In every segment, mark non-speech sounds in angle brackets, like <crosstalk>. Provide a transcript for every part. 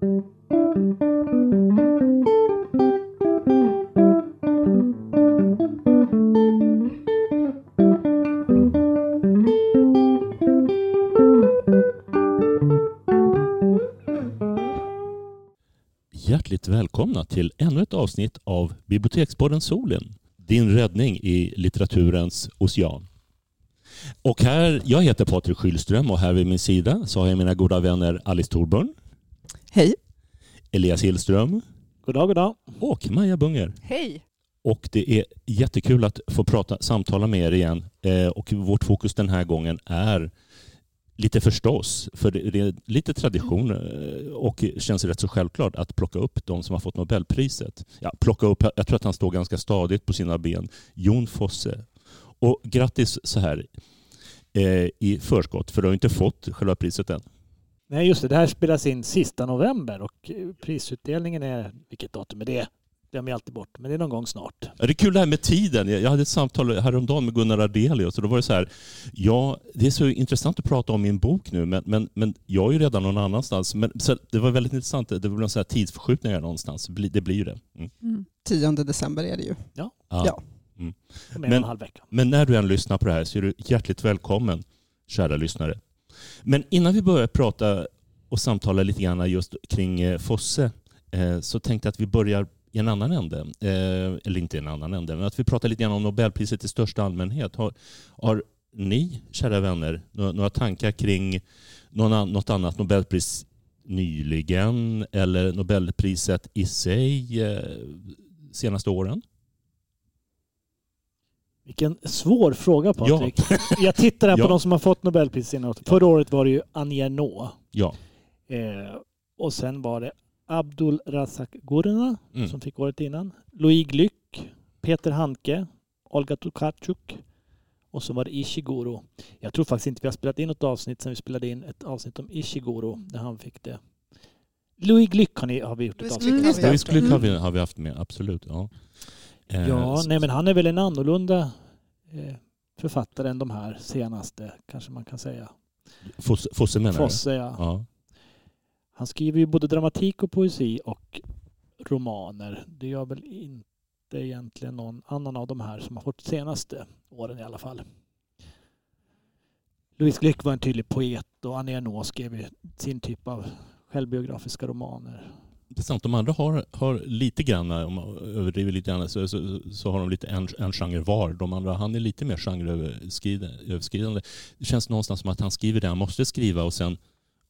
Hjärtligt välkomna till ännu ett avsnitt av Bibliotekspodden Solen. Din räddning i litteraturens ocean. Och här, jag heter Patrik Skylström och här vid min sida så har jag mina goda vänner Alice Thorburn, Hej. Elias Hillström God dag, god dag. och Maja Bunger. Hej. Och det är jättekul att få prata, samtala med er igen. Eh, och vårt fokus den här gången är lite förstås, för det är lite tradition eh, och känns rätt så självklart att plocka upp de som har fått Nobelpriset. Ja, plocka upp, jag tror att han står ganska stadigt på sina ben. Jon Fosse. Och grattis så här eh, i förskott, för du har inte fått själva priset än. Nej, just det. Det här spelas in sista november och eh, prisutdelningen är... Vilket datum är det? Glömmer jag alltid bort. Men det är någon gång snart. Ja, det är kul det här med tiden. Jag hade ett samtal häromdagen med Gunnar Ardelius och då var det så här, ja, det är så intressant att prata om min bok nu, men, men, men jag är ju redan någon annanstans. Men, så det var väldigt intressant, det var någon så här tidsförskjutningar någonstans. Det blir- ju det. Mm. Mm. 10 december är det ju. Ja. Ja. Om en Men- och en halv vecka. Men när du än lyssnar på det här så är du hjärtligt välkommen, kära lyssnare. Men innan vi börjar prata och samtala lite grann just kring eh, Fosse eh, så tänkte jag att vi börjar i en annan ände. Eh, eller inte i en annan ände, men att vi pratar lite grann om Nobelpriset i största allmänhet. Har, har ni, kära vänner, några, tankar kring något annat Nobelpris nyligen eller Nobelpriset i sig senaste åren? Vilken svår fråga Patrik. Jag tittar här <laughs> Ja. på de som har fått Nobelpris senare. Förra året var det ju Annie Ernaux. Ja. Eh, och sen var det Abdul Razak Gurna Mm. som fick året innan. Louis Glück, Peter Handke, Olga Tokarczuk och så var det Ishiguro. Jag tror faktiskt inte vi har spelat in något avsnitt sen vi spelade in ett avsnitt om Ishiguro när han fick det. Louis Glück har, ni, har vi gjort ett Louis avsnitt Glück om. har vi Ja, haft. visst skulle Mm. har vi, har vi haft med, absolut. Ja, Ja, s- nej men han är väl en annorlunda eh, författare än de här senaste, kanske man kan säga. Fosse, Fosse menar Fosse, ja. du? Ja. Han skriver ju både dramatik och poesi och romaner. Det gör väl inte egentligen någon annan av de här som har fått senaste åren i alla fall. Louise Glück var en tydlig poet och Annie Ernaux skrev sin typ av självbiografiska romaner. Det är sant, de andra har, har lite grann, om man överdriver lite grann, så, så, så har de lite en, en genre var. De andra, han är lite mer genreöverskridande. Det känns någonstans som att han skriver det han måste skriva och sen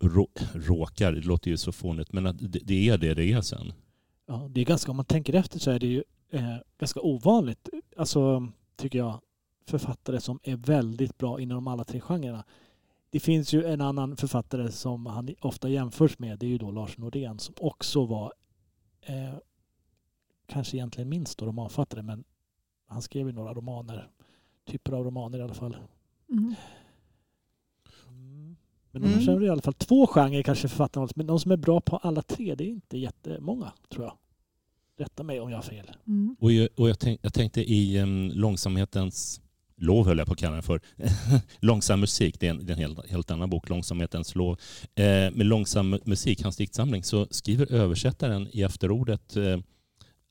rå, råkar, det låter ju så fånigt, men att det, det är det det är sen. Ja, det är ganska, om man tänker efter så är det ju eh, ganska ovanligt, alltså tycker jag, författare som är väldigt bra inom alla tre genrerna. Det finns ju en annan författare som han ofta jämförs med, det är ju då Lars Norén som också var eh, kanske egentligen minst då romanfattare, men han skrev ju några romaner, typer av romaner i alla fall. Mm. Men Mm. annars är det i alla fall två genrer kanske författarna, men de som är bra på alla tre, det är inte jättemånga tror jag. Rätta mig om jag har fel. Mm. Och jag, och jag, tänk, jag tänkte i um, långsamhetens lov höll jag på att kalla den för. <laughs> långsam musik, det är en, det är en helt, helt annan bok, Långsamhetens lov. Eh, med långsam musik, hans diktsamling, så skriver översättaren i efterordet eh,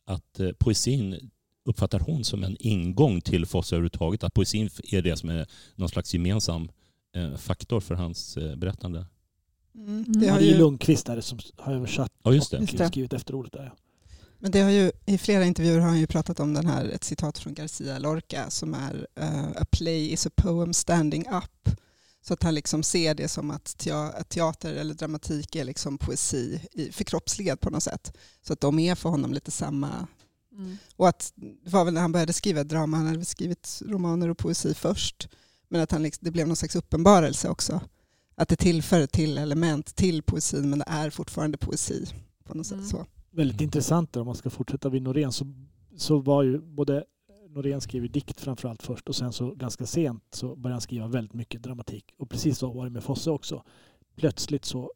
att eh, poesin uppfattar hon som en ingång till Fosse överhuvudtaget. Att poesin är det som är någon slags gemensam eh, faktor för hans eh, berättande. Mm. Det Det har ju, Lundqvist är det som har översatt Ja, just det. och det. skrivit efter ordet där. Men det har ju, i flera intervjuer har han ju pratat om den här, ett citat från Garcia Lorca som är eh, A play is a poem standing up. Så att han liksom ser det som att tea- att teater eller dramatik är liksom poesi förkroppsligad på något sätt. Så att de är för honom lite samma. Och att det var väl när han började skriva drama, han hade skrivit romaner och poesi först. Men att han liksom, det blev någon slags uppenbarelse också. Att det tillför ett till element till poesin men det är fortfarande poesi. På något Mm. sätt så. Väldigt intressant där, om man ska fortsätta vid Norén så, så var ju både Norén skrev ju dikt framförallt först och sen så ganska sent så började han skriva väldigt mycket dramatik. Och precis så var det med Fosse också. Plötsligt så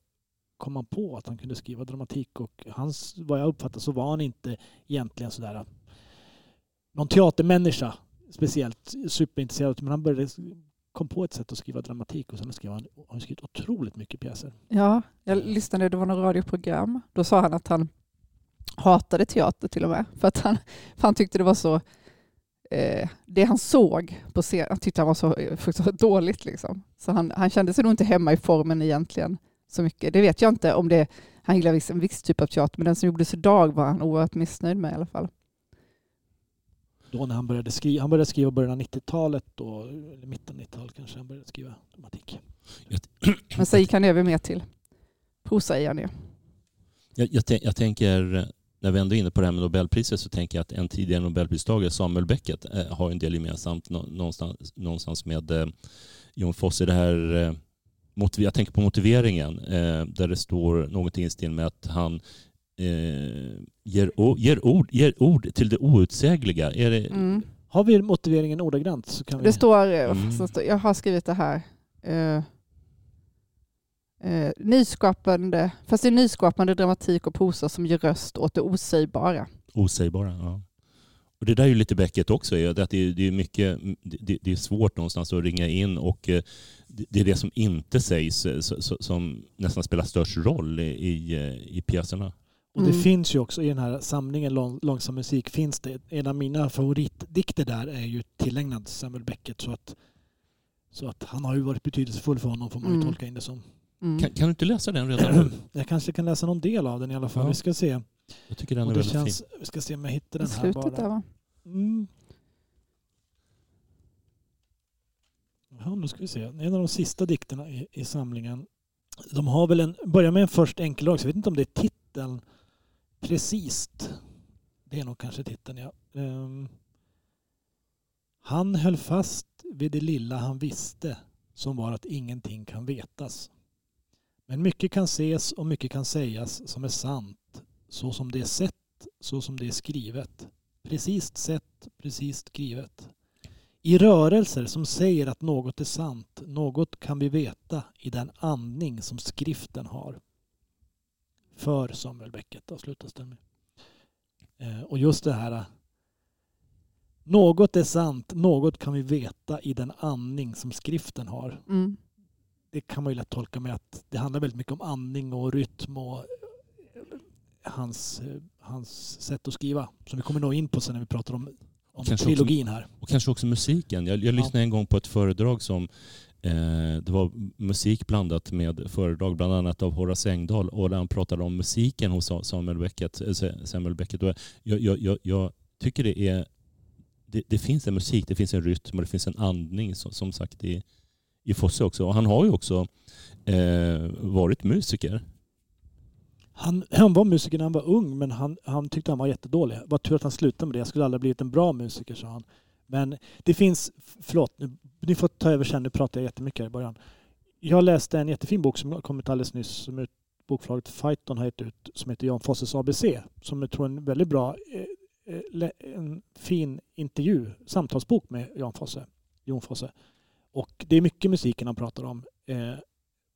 kom han på att han kunde skriva dramatik och hans, vad jag uppfattar så var han inte egentligen sådär någon teatermänniska speciellt superintresserad men han började kom på ett sätt att skriva dramatik och sen skrev han, han skrivit otroligt mycket pjäser. Ja, jag lyssnade, det var något radioprogram. Då sa han att han hatade teater till och med. För att han, för han tyckte det var så... Eh, det han såg på scen, han tyckte han var så, så dåligt. Liksom. Så han, han kände sig nog inte hemma i formen egentligen så mycket. Det vet jag inte om det... Han gillar en viss typ av teater, men den som gjordes idag var han oerhört missnöjd med i alla fall. Då när han började skriva, han började skriva början av 90-talet, eller mitten av 90-talet kanske, han började skriva dramatik. Men sen gick han över mer till prosa igen ju. Jag, jag, jag, tänker, när vi ändå är inne på det här med Nobelpriset så tänker jag att en tidigare Nobelpristagare, Samuel Beckett, eh, har en del gemensamt någonstans, någonstans med eh, Jon Fosse. Det här, eh, jag tänker på motiveringen där det står någonting i stil med att han ger, ger, ord, ger ord till det outsägliga. Är det, mm. Har vi motiveringen ordagrant så kan vi... Det står, mm. jag har skrivit det här. Eh, nyskapande, fast det är nyskapande dramatik och prosa som ger röst åt det osägbara. Osägbara, ja. Och det där är ju lite Beckett också, att det är, det är, mycket, det, det, är svårt någonstans att ringa in och eh, det är det som inte sägs eh, som nästan spelar störst roll i, i, i pjäserna. Och det mm. finns ju också i den här samlingen lång, Långsam musik, finns det en av mina favoritdikter där är ju tillägnad Samuel Beckett så att, så att han har ju varit betydelsefull för honom får man ju mm. tolka in det som. Mm. Kan, kan, du inte läsa den redan nu? <clears throat> Jag kanske kan läsa någon del av den i alla fall. Ja. Vi ska se. Jag tycker den är väldigt känns, fin. Vi ska se om jag hittar den här bara. Där, va? Mm. Ja, nu ska vi se. En av de sista dikterna i, i samlingen. De har väl en, börjar med en först enkel så jag vet inte om det är titeln precis. Det är nog kanske titeln, ja. Um, han höll fast vid det lilla han visste som var att ingenting kan vetas. Men mycket kan ses och mycket kan sägas som är sant, så som det är sett, så som det är skrivet. Precis sett, precis skrivet. I rörelser som säger att något är sant, något kan vi veta i den andning som skriften har. För Samuel Beckett avslutas den med. Eh, och just det här eh, något är sant, något kan vi veta i den andning som skriften har. Mm det kan man ju lätt tolka med att det handlar väldigt mycket om andning och rytm och eh, hans, eh, hans sätt att skriva. Som vi kommer nå in på sen när vi pratar om, om trilogin här. Och kanske också musiken. Jag, jag lyssnade ja. en gång på ett föredrag som eh, det var musik blandat med föredrag, bland annat av Horace Engdahl. Och där han pratade om musiken hos Samuel Beckett. Samuel Beckett. Och jag, jag, jag, jag tycker det är det, det, finns en musik, det finns en rytm och det finns en andning som, som sagt i, i Fosse också. Och han har ju också eh, varit musiker. Han, <clears throat> han var musiker när han var ung men han, han tyckte han var jättedålig. Det var tur att han slutade med det. Jag skulle aldrig blivit en bra musiker, sa han. Men det finns, förlåt, nu, ni får ta över sen, nu pratar jag jättemycket här i början. Jag läste en jättefin bok som kommit alldeles nyss som ut, bokförlaget Fighton har gett ut som heter Jan Fosses ABC. Som jag tror är en väldigt bra, eh, eh, en fin intervju, samtalsbok med Jan Fosse. Jon Fosse. Och det är mycket musiken han pratar om. Eh,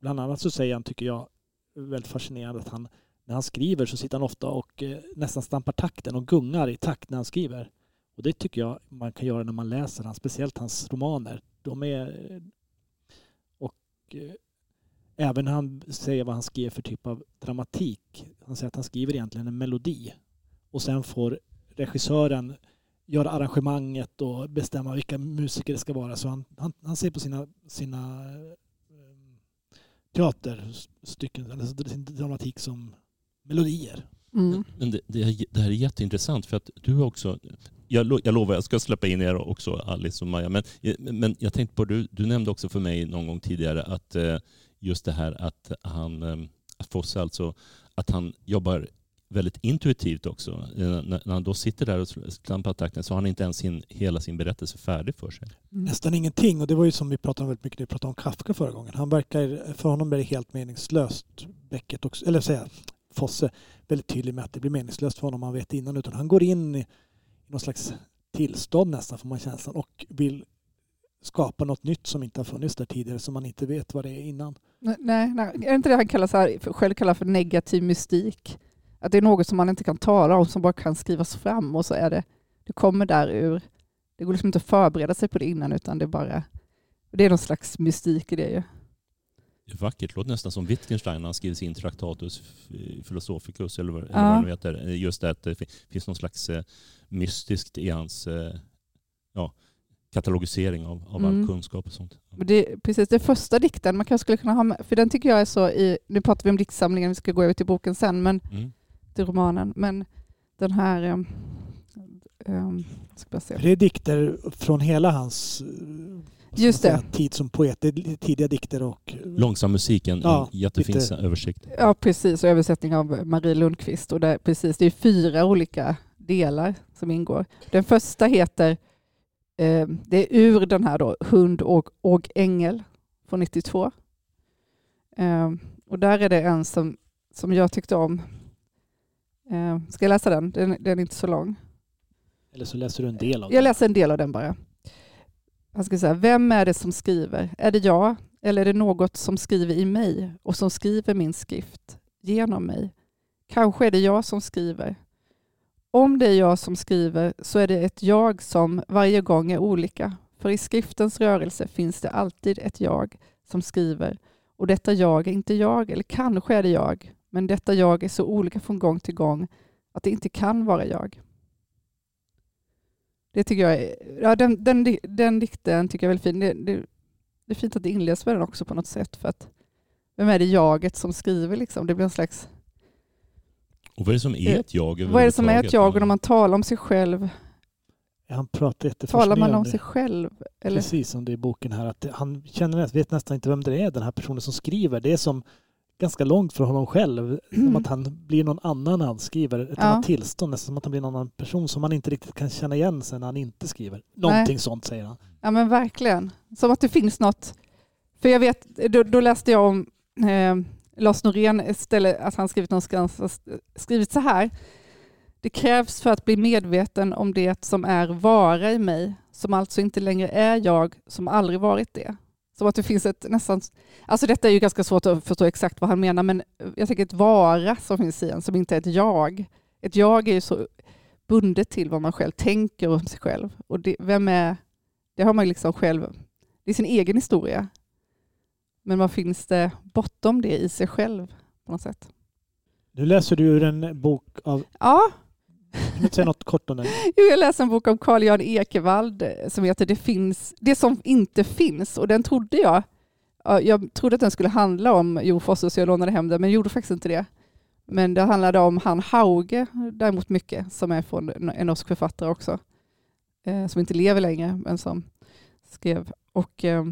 bland annat så säger han, tycker jag, väldigt fascinerande att han när han skriver så sitter han ofta och eh, nästan stampar takten och gungar i takt när han skriver. Och det tycker jag man kan göra när man läser han, speciellt hans romaner. De är... Eh, och eh, även när han säger vad han skriver för typ av dramatik. Han säger att han skriver egentligen en melodi. Och sen får regissören göra arrangemanget och bestämma vilka musiker det ska vara. Så han, han, han ser på sina, sina um, teaterstycken, eller sin dramatik som melodier. Mm. Men det, det, här är jätteintressant för att du också, jag, jag lovar jag ska släppa in er också Alice och Maja, men, men jag tänkte på, du, du nämnde också för mig någon gång tidigare att eh, just det här att han, eh, att Fosse alltså, att han jobbar väldigt intuitivt också. Eh, när han då sitter där och klampar takten så har han inte ens sin, hela sin berättelse färdig för sig. Mm. Nästan ingenting och det var ju som vi pratade om väldigt mycket, vi pratade om Kafka förra gången. Han verkar, för honom är det helt meningslöst, Beckett också, eller säga Fosse, väldigt tydlig med att det blir meningslöst för honom, han vet innan, utan han går in i, i någon slags tillstånd nästan får man känslan och vill skapa något nytt som inte har funnits där tidigare som man inte vet vad det är innan. Nej, nej är det inte det han kallar så här, själv kallar för negativ mystik? Att det är något som man inte kan tala om, som bara kan skrivas fram och så är det, det kommer där ur. Det går liksom inte att förbereda sig på det innan utan det bara Det är någon slags mystik i det ju. Är vackert. Låter nästan som Wittgenstein när han skriver sin Traktatus Philosophicus, eller eller Ja. vad det heter. Just det att det fi- finns någon slags eh, mystiskt i hans eh, ja, katalogisering av, av all Mm. kunskap och sånt. Det, precis, det första dikten, man kanske skulle kunna ha med, för den tycker jag är så i, nu pratar vi om diktsamlingen, vi ska gå över till boken sen, men Mm. Till romanen, men den här, um, um, ska bara se. Det är dikter från hela hans eh, Just det. tid som poet. Det är tidiga dikter och Långsam musik, en, Ja, en jättefin lite- översikt. Ja, precis, och översättning av Marie Lundqvist. Och det, precis, det är fyra olika delar som ingår. Den första heter, eh, det är ur den här då, Hund och, och ängel från 92. Eh, och där är det en som, som jag tyckte om. Eh, ska jag läsa den? den? Den är inte så lång. Eller så läser du en del av Jag det. läser en del av den bara. Han ska säga, vem är det som skriver? Är det jag eller är det något som skriver i mig och som skriver min skrift genom mig? Kanske är det jag som skriver. Om det är jag som skriver så är det ett jag som varje gång är olika. För i skriftens rörelse finns det alltid ett jag som skriver. Och detta jag är inte jag, eller kanske är det jag. Men detta jag är så olika från gång till gång att det inte kan vara jag. Det tycker jag är, ja, den, den, den dikten tycker jag är väldigt fin. Det, det, det är fint att det inleds med den också på något sätt. För att, vem är det jaget som skriver? Liksom? Det blir en slags, Och vad är det som är ett jag vad är det som är ett jag? Och när man talar om sig själv, Han pratar talar man om sig själv? Eller? Precis som det är i boken här. Att han känner, vet nästan inte vem det är, den här personen som skriver. Det är som ganska långt från honom själv. Som Mm. att han blir någon annan när han skriver. Ett Ja. annat tillstånd. Nästan som att han blir någon annan person som man inte riktigt kan känna igen sen när han inte skriver. Någonting sånt säger han. Ja men verkligen. Som att det finns något. För jag vet, då, då läste jag om eh, Lars Norén ställe, att han skrivit någonstans, skrivit så här. Det krävs för att bli medveten om det som är vara i mig, som alltså inte längre är jag, som aldrig varit det. Som att det finns ett nästan... Alltså detta är ju ganska svårt att förstå exakt vad han menar, men jag tänker ett vara som finns i en, som inte är ett jag. Ett jag är ju så bundet till vad man själv tänker om sig själv. Och det, vem är... Det har man liksom själv... Det är sin egen historia. Men vad finns det bortom det i sig själv på något sätt? Nu läser du ur en bok av... Ja, kan du säga något kort om den? <laughs> Jag läste en bok om Carl Jan Ekevald eh, som heter det, finns, det som inte finns och den trodde jag. Jag trodde att den skulle handla om Jo Fosse så jag lånade hem den men gjorde faktiskt inte det. Men det handlade om han Hauge däremot mycket som är från en norsk författare också. Eh, som inte lever längre men som skrev. Och, eh,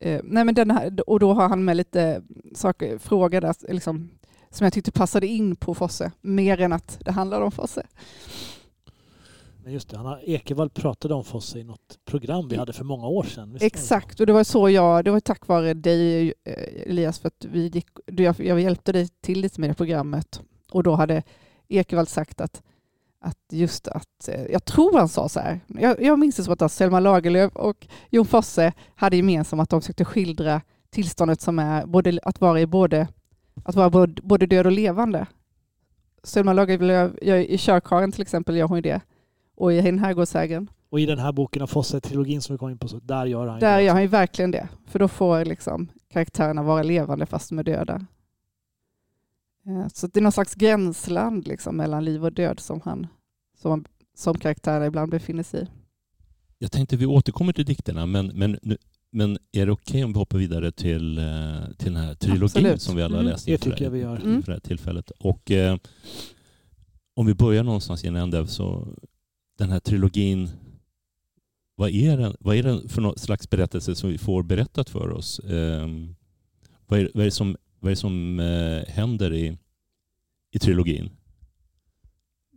eh, nej men den här, och då har han med lite saker, frågor där, liksom, som jag tyckte passade in på Fosse. Mer än att det handlar om Fosse. Men just det, han har, Ekevall pratade om Fosse i något program vi hade för många år sedan. Visst? Exakt, och det var så jag, det var tack vare dig eh, Elias, för att vi gick, jag, jag hjälpte dig till lite med det programmet. Och då hade Ekevall sagt att, att just att, eh, jag tror han sa så här, jag, jag minns det som att Selma Lagerlöf och Jon Fosse hade gemensamt att de försökte skildra tillståndet som är både, att vara i både, att vara både, död och levande. Selma Lagerlöf, jag, i Körkaren till exempel gör hon ju det. Och i En herrgårdsägaren. Och i den här boken av Fosse-trilogin som vi kom in på, så där gör han Där det gör han ju verkligen det. För då får liksom karaktärerna vara levande fast de är döda. Eh, Så det är någon slags gränsland liksom mellan liv och död som, han, som, som karaktärerna ibland befinner sig i. Jag tänkte vi återkommer till dikterna, men, men, nu, men är det okej om vi hoppar vidare till, eh, till den här trilogin Absolut. som vi alla Mm. läst Det inför, tycker jag vi gör. Mm. det här tillfället? Och, eh, om vi börjar någonstans i en ände, så den här trilogin, vad är den, vad är den för någon slags berättelse som vi får berättat för oss? Eh, vad, är, vad är det som, vad är det som eh, händer i, i trilogin?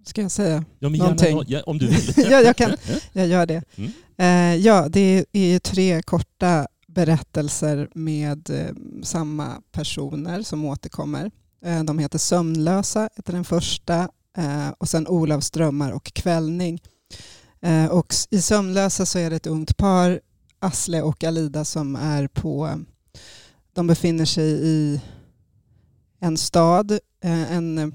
Ska jag säga? Ja, men Någonting. gärna, ja, om du vill. <laughs> Ja, jag kan. <laughs> Jag gör det. Mm. Eh, ja, det är tre korta berättelser med eh, samma personer som återkommer. Eh, de heter Sömnlösa, heter den första, eh, och sen Olavs drömmar och Kvällning. Eh, och I Sömnlösa så är det ett ungt par, Asle och Alida, som är på... De befinner sig i en stad, eh, en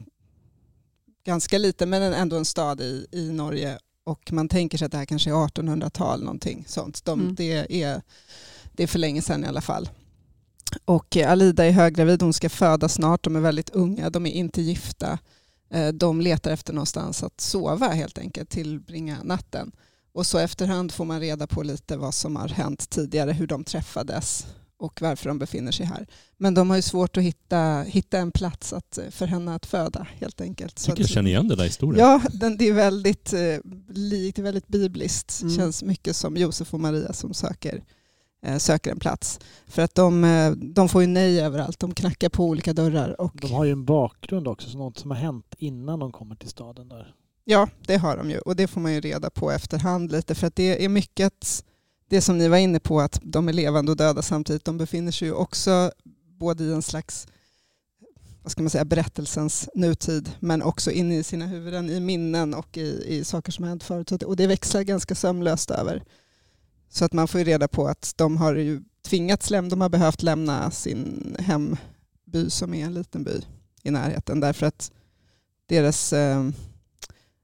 ganska liten men en- ändå en stad i, i Norge och man tänker sig att det här kanske är 1800-tal någonting sånt. De, Mm. Det är Det är för länge sedan i alla fall. Och eh, Alida är höggravid, hon ska föda snart, de är väldigt unga, de är inte gifta. Eh, De letar efter någonstans att sova helt enkelt, tillbringa natten. Och så efterhand får man reda på lite vad som har hänt tidigare, hur de träffades och varför de befinner sig här. Men de har ju svårt att hitta, hitta en plats att, eh, för henne att föda helt enkelt. Jag Så tycker jag känner igen den där historien. Ja, den, det är väldigt eh, likt, väldigt bibliskt. Mm. känns mycket som Josef och Maria som söker, eh, söker en plats. För att de, de får ju nej överallt, de knackar på olika dörrar. Och, De har ju en bakgrund också, så något som har hänt innan de kommer till staden där. Ja, det har de ju och det får man ju reda på efterhand lite för att det är mycket att det som ni var inne på att de är levande och döda samtidigt. De befinner sig ju också både i en slags vad ska man säga, berättelsens nutid men också inne i sina huvuden i minnen och i, i saker som har hänt förut. Och det växlar ganska sömlöst över. Så att man får ju reda på att de har ju tvingats lämna, de har behövt lämna sin hemby som är en liten by i närheten därför att deras eh,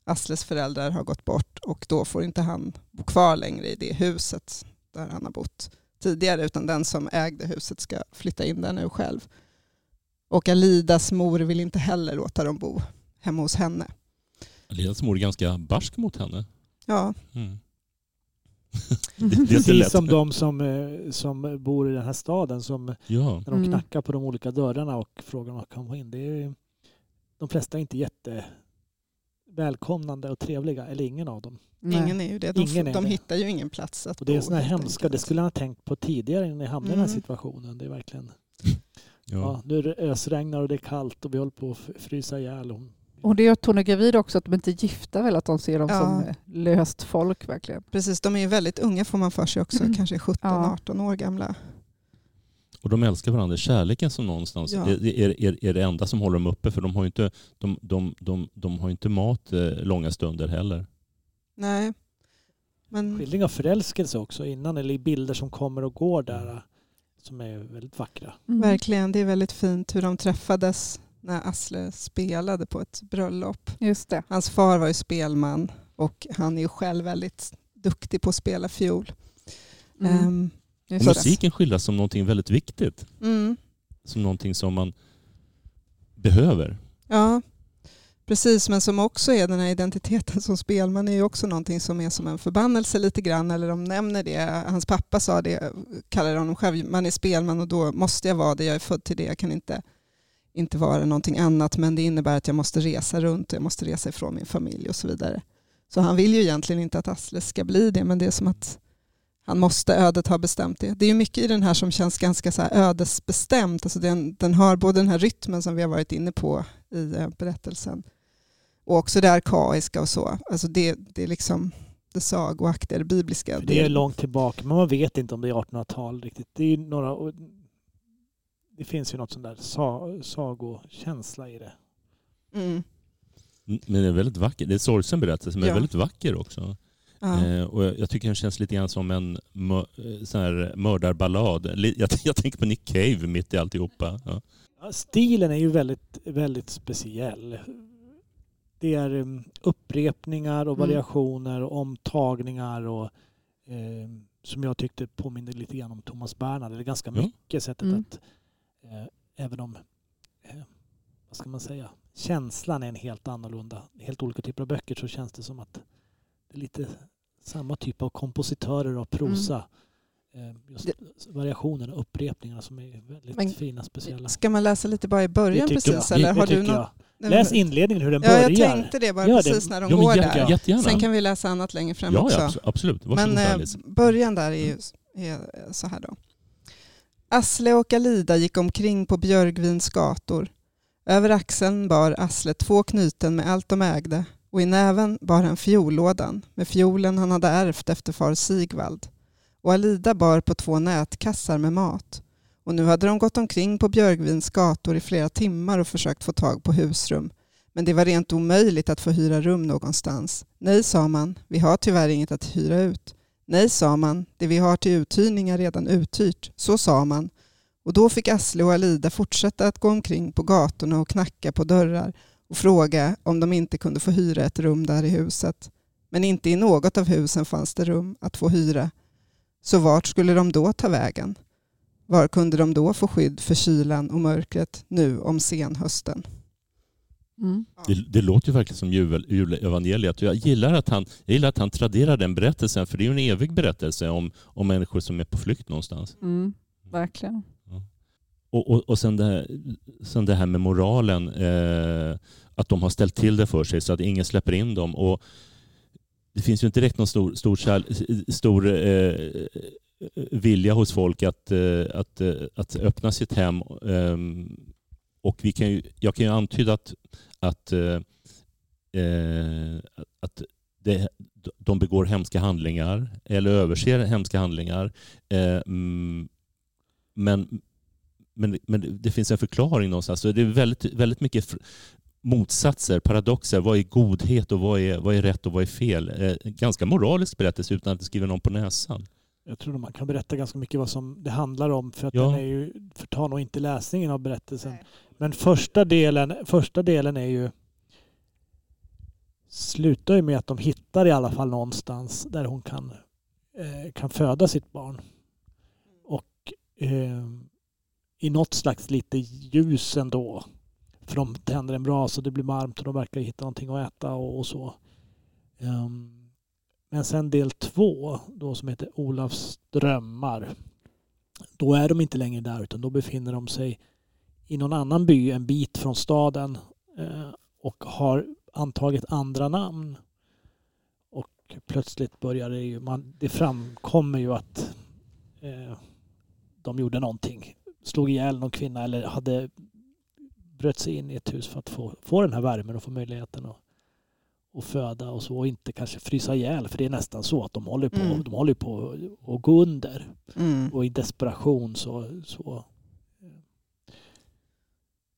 Asles föräldrar har gått bort och då får inte han bo kvar längre i det huset där han har bott tidigare utan den som ägde huset ska flytta in där nu själv. Och Alidas mor vill inte heller låta dem bo hemma hos henne. Alidas mor är ganska barsk mot henne. Ja, Mm. <laughs> Det, det är inte Precis lätt. som de som, eh, som bor i den här staden som Ja. när de Mm. knackar på de olika dörrarna och frågar om de kan komma in. Det är, de flesta är inte jätte välkomnande och trevliga, eller ingen av dem. Nej. ingen är ju det. De, Ingen är de det. hittar ju ingen plats att Och det är sådana här hemska, det skulle han ha tänkt på tidigare innan jag hamnade i den här Mm. situationen. Det är verkligen, <laughs> Ja. ja. nu är det ösregnar och det är kallt och vi håller på att frysa ihjäl. Och- Och det är att hon är gravid också, att de inte är gifta väl, att de ser dem Ja. som eh, löst folk verkligen. Precis, de är ju väldigt unga får man för sig också, Mm. kanske 17-18 år gamla. Och de älskar varandra. Kärleken som någonstans Ja. är, är, är, är det enda som håller dem uppe. För de har ju inte, de, de, de, de har inte mat eh, långa stunder heller. Nej. Men Skildring av förälskelse också innan, eller i bilder som kommer och går där eh, som är väldigt vackra. Mm. verkligen, det är väldigt fint hur de träffades när Asle spelade på ett bröllop. Just det. Hans far var ju spelman och han är ju själv väldigt duktig på att spela fiol. Mm. Ehm, Och musiken skildras som någonting väldigt viktigt. mm, Som någonting som man behöver. ja, precis. Men som också är den här identiteten som spelman är ju också någonting som är som en förbannelse lite grann. Eller de nämner det. Hans pappa sa det, kallar honom själv, man är spelman och då måste jag vara det. Jag är född till det. Jag kan inte, inte vara någonting annat. Men det innebär att jag måste resa runt och jag måste resa ifrån min familj och så vidare. Så han vill ju egentligen inte att Asle ska bli det. Men det är som att han måste, ödet ha bestämt det. Det är ju mycket i den här som känns ganska så här ödesbestämt. Alltså den, den har både den här rytmen som vi har varit inne på i eh, berättelsen och också det arkaiska och så. Alltså det, det är liksom det sagoaktiga, det bibliska. Det är långt tillbaka, men man vet inte om det är 1800-tal riktigt. Det, är några, det finns ju något sånt där sa, sagokänsla i det. Mm. Men det är väldigt vacker. Det är en sorgsen berättelse, men Ja. väldigt vacker också. Ja. Eh, och jag, jag tycker den känns lite grann som en mö, eh, sån här mördarballad. Jag, <laughs> jag tänker på Nick Cave mitt i alltihopa. Ja. Ja, stilen är ju väldigt, väldigt speciell. Det är um, upprepningar och Mm. variationer och omtagningar och eh, som jag tyckte påminner lite grann om Thomas Bernhard. Eller ganska Ja. mycket sättet Mm. att eh, även om eh, vad ska man säga känslan är en helt annorlunda. Helt olika typer av böcker så känns det som att det är lite samma typ av kompositörer och prosa. Eh, just variationerna och upprepningarna som är väldigt Men- fina, speciella. Ska man läsa lite bara i Det början precis? jag. Eller det har du jag. Läs inledningen hur den Ja, börjar. jag tänkte det bara Gör det. precis när de Ja, men går jä- där. jättegärna. Sen kan vi läsa annat längre fram ja, också. ja, abso- absolut. Varsågod Men eh, början där är, ju, är så här då. Asle och Alida gick omkring på Björgvins gator. Över axeln bar Asle två knyten med allt de ägde och i näven bar han fiollådan med fiolen han hade ärvt efter far Sigvald. Och Alida bar på två nätkassar med mat. Och nu hade de gått omkring på Björgvins gator i flera timmar och försökt få tag på husrum. Men det var rent omöjligt att få hyra rum någonstans. Nej, sa man, vi har tyvärr inget att hyra ut. Nej, sa man, det vi har till uthyrning är redan uthyrt. Så sa man. Och då fick Asle och Alida fortsätta att gå omkring på gatorna och knacka på dörrar och fråga om de inte kunde få hyra ett rum där i huset. Men inte i något av husen fanns det rum att få hyra. Så vart skulle de då ta vägen? Var kunde de då få skydd för kylan och mörkret nu om senhösten? Mm. Det, det låter ju verkligen som jul, julevangeliet. Jag gillar, att han, jag gillar att han traderar den berättelsen, för det är ju en evig berättelse om, om människor som är på flykt någonstans. Mm. Verkligen. Och, och, och sen, det här, sen det här med moralen, eh, att de har ställt till det för sig så att ingen släpper in dem. Och det finns ju inte direkt någon stor, stor, kärl- stor eh, vilja hos folk att, eh, att, eh, att öppna sitt hem. Ehm, och vi kan ju, jag kan ju antyda att, att, eh, eh att det, de begår hemska handlingar eller överser hemska handlingar. Eh, men, men, men det finns en förklaring någonstans. Så det är väldigt, väldigt mycket motsatser, paradoxer. Vad är godhet och vad är, vad är rätt och vad är fel? Eh, ganska moralisk berättelse utan att det skriver någon på näsan. Jag tror man kan berätta ganska mycket vad som det handlar om för att Ja. den är ju, förtar nog inte läsningen av berättelsen. Men första delen, första delen är ju slutar ju med att de hittar i alla fall någonstans där hon kan, eh, kan föda sitt barn. Och eh, i något slags lite ljus ändå. För de tänder en brasa och det blir varmt och de verkar hitta någonting att äta och, och så. Um, men sen del två, då som heter Olafs drömmar. Då är de inte längre där utan då befinner de sig i någon annan by en bit från staden eh, och har antagit andra namn. Och plötsligt börjar det ju, man, det framkommer ju att eh, de gjorde någonting. Slog ihjäl någon kvinna eller hade bröt sig in i ett hus för att få, få den här värmen och få möjligheten att, att föda och så och inte kanske frysa ihjäl för det är nästan så att de håller på, Mm. de håller på att gå under Mm. och i desperation så, så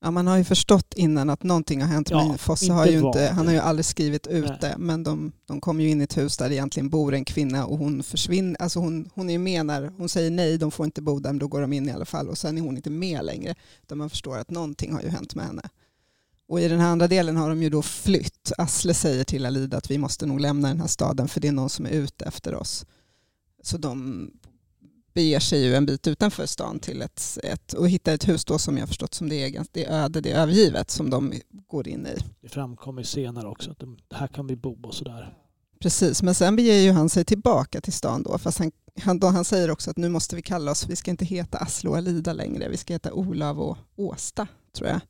Ja, man har ju förstått innan att någonting har hänt. Ja, men Fosse har ju inte, han har ju aldrig skrivit ut Nej. det. Men de, de kommer ju in i ett hus där det egentligen bor en kvinna och hon försvinner. Alltså hon, hon är ju med när hon säger nej, de får inte bo där, men då går de in i alla fall. Och sen är hon inte med längre. Utan man förstår att någonting har ju hänt med henne. Och i den här andra delen har de ju då flytt. Asle säger till Alida att vi måste nog lämna den här staden för det är någon som är ute efter oss. Så de beger sig ju en bit utanför stan till ett, ett, och hittar ett hus då som jag förstått som det är, det är öde, det är övergivet som de går in i. det framkommer senare också att de, här kan vi bo och sådär. Precis, men sen beger ju han sig tillbaka till stan då. Fast han, han, då han säger också att nu måste vi kalla oss, vi ska inte heta Aslo och Alida längre, vi ska heta Olav och Åsta tror jag.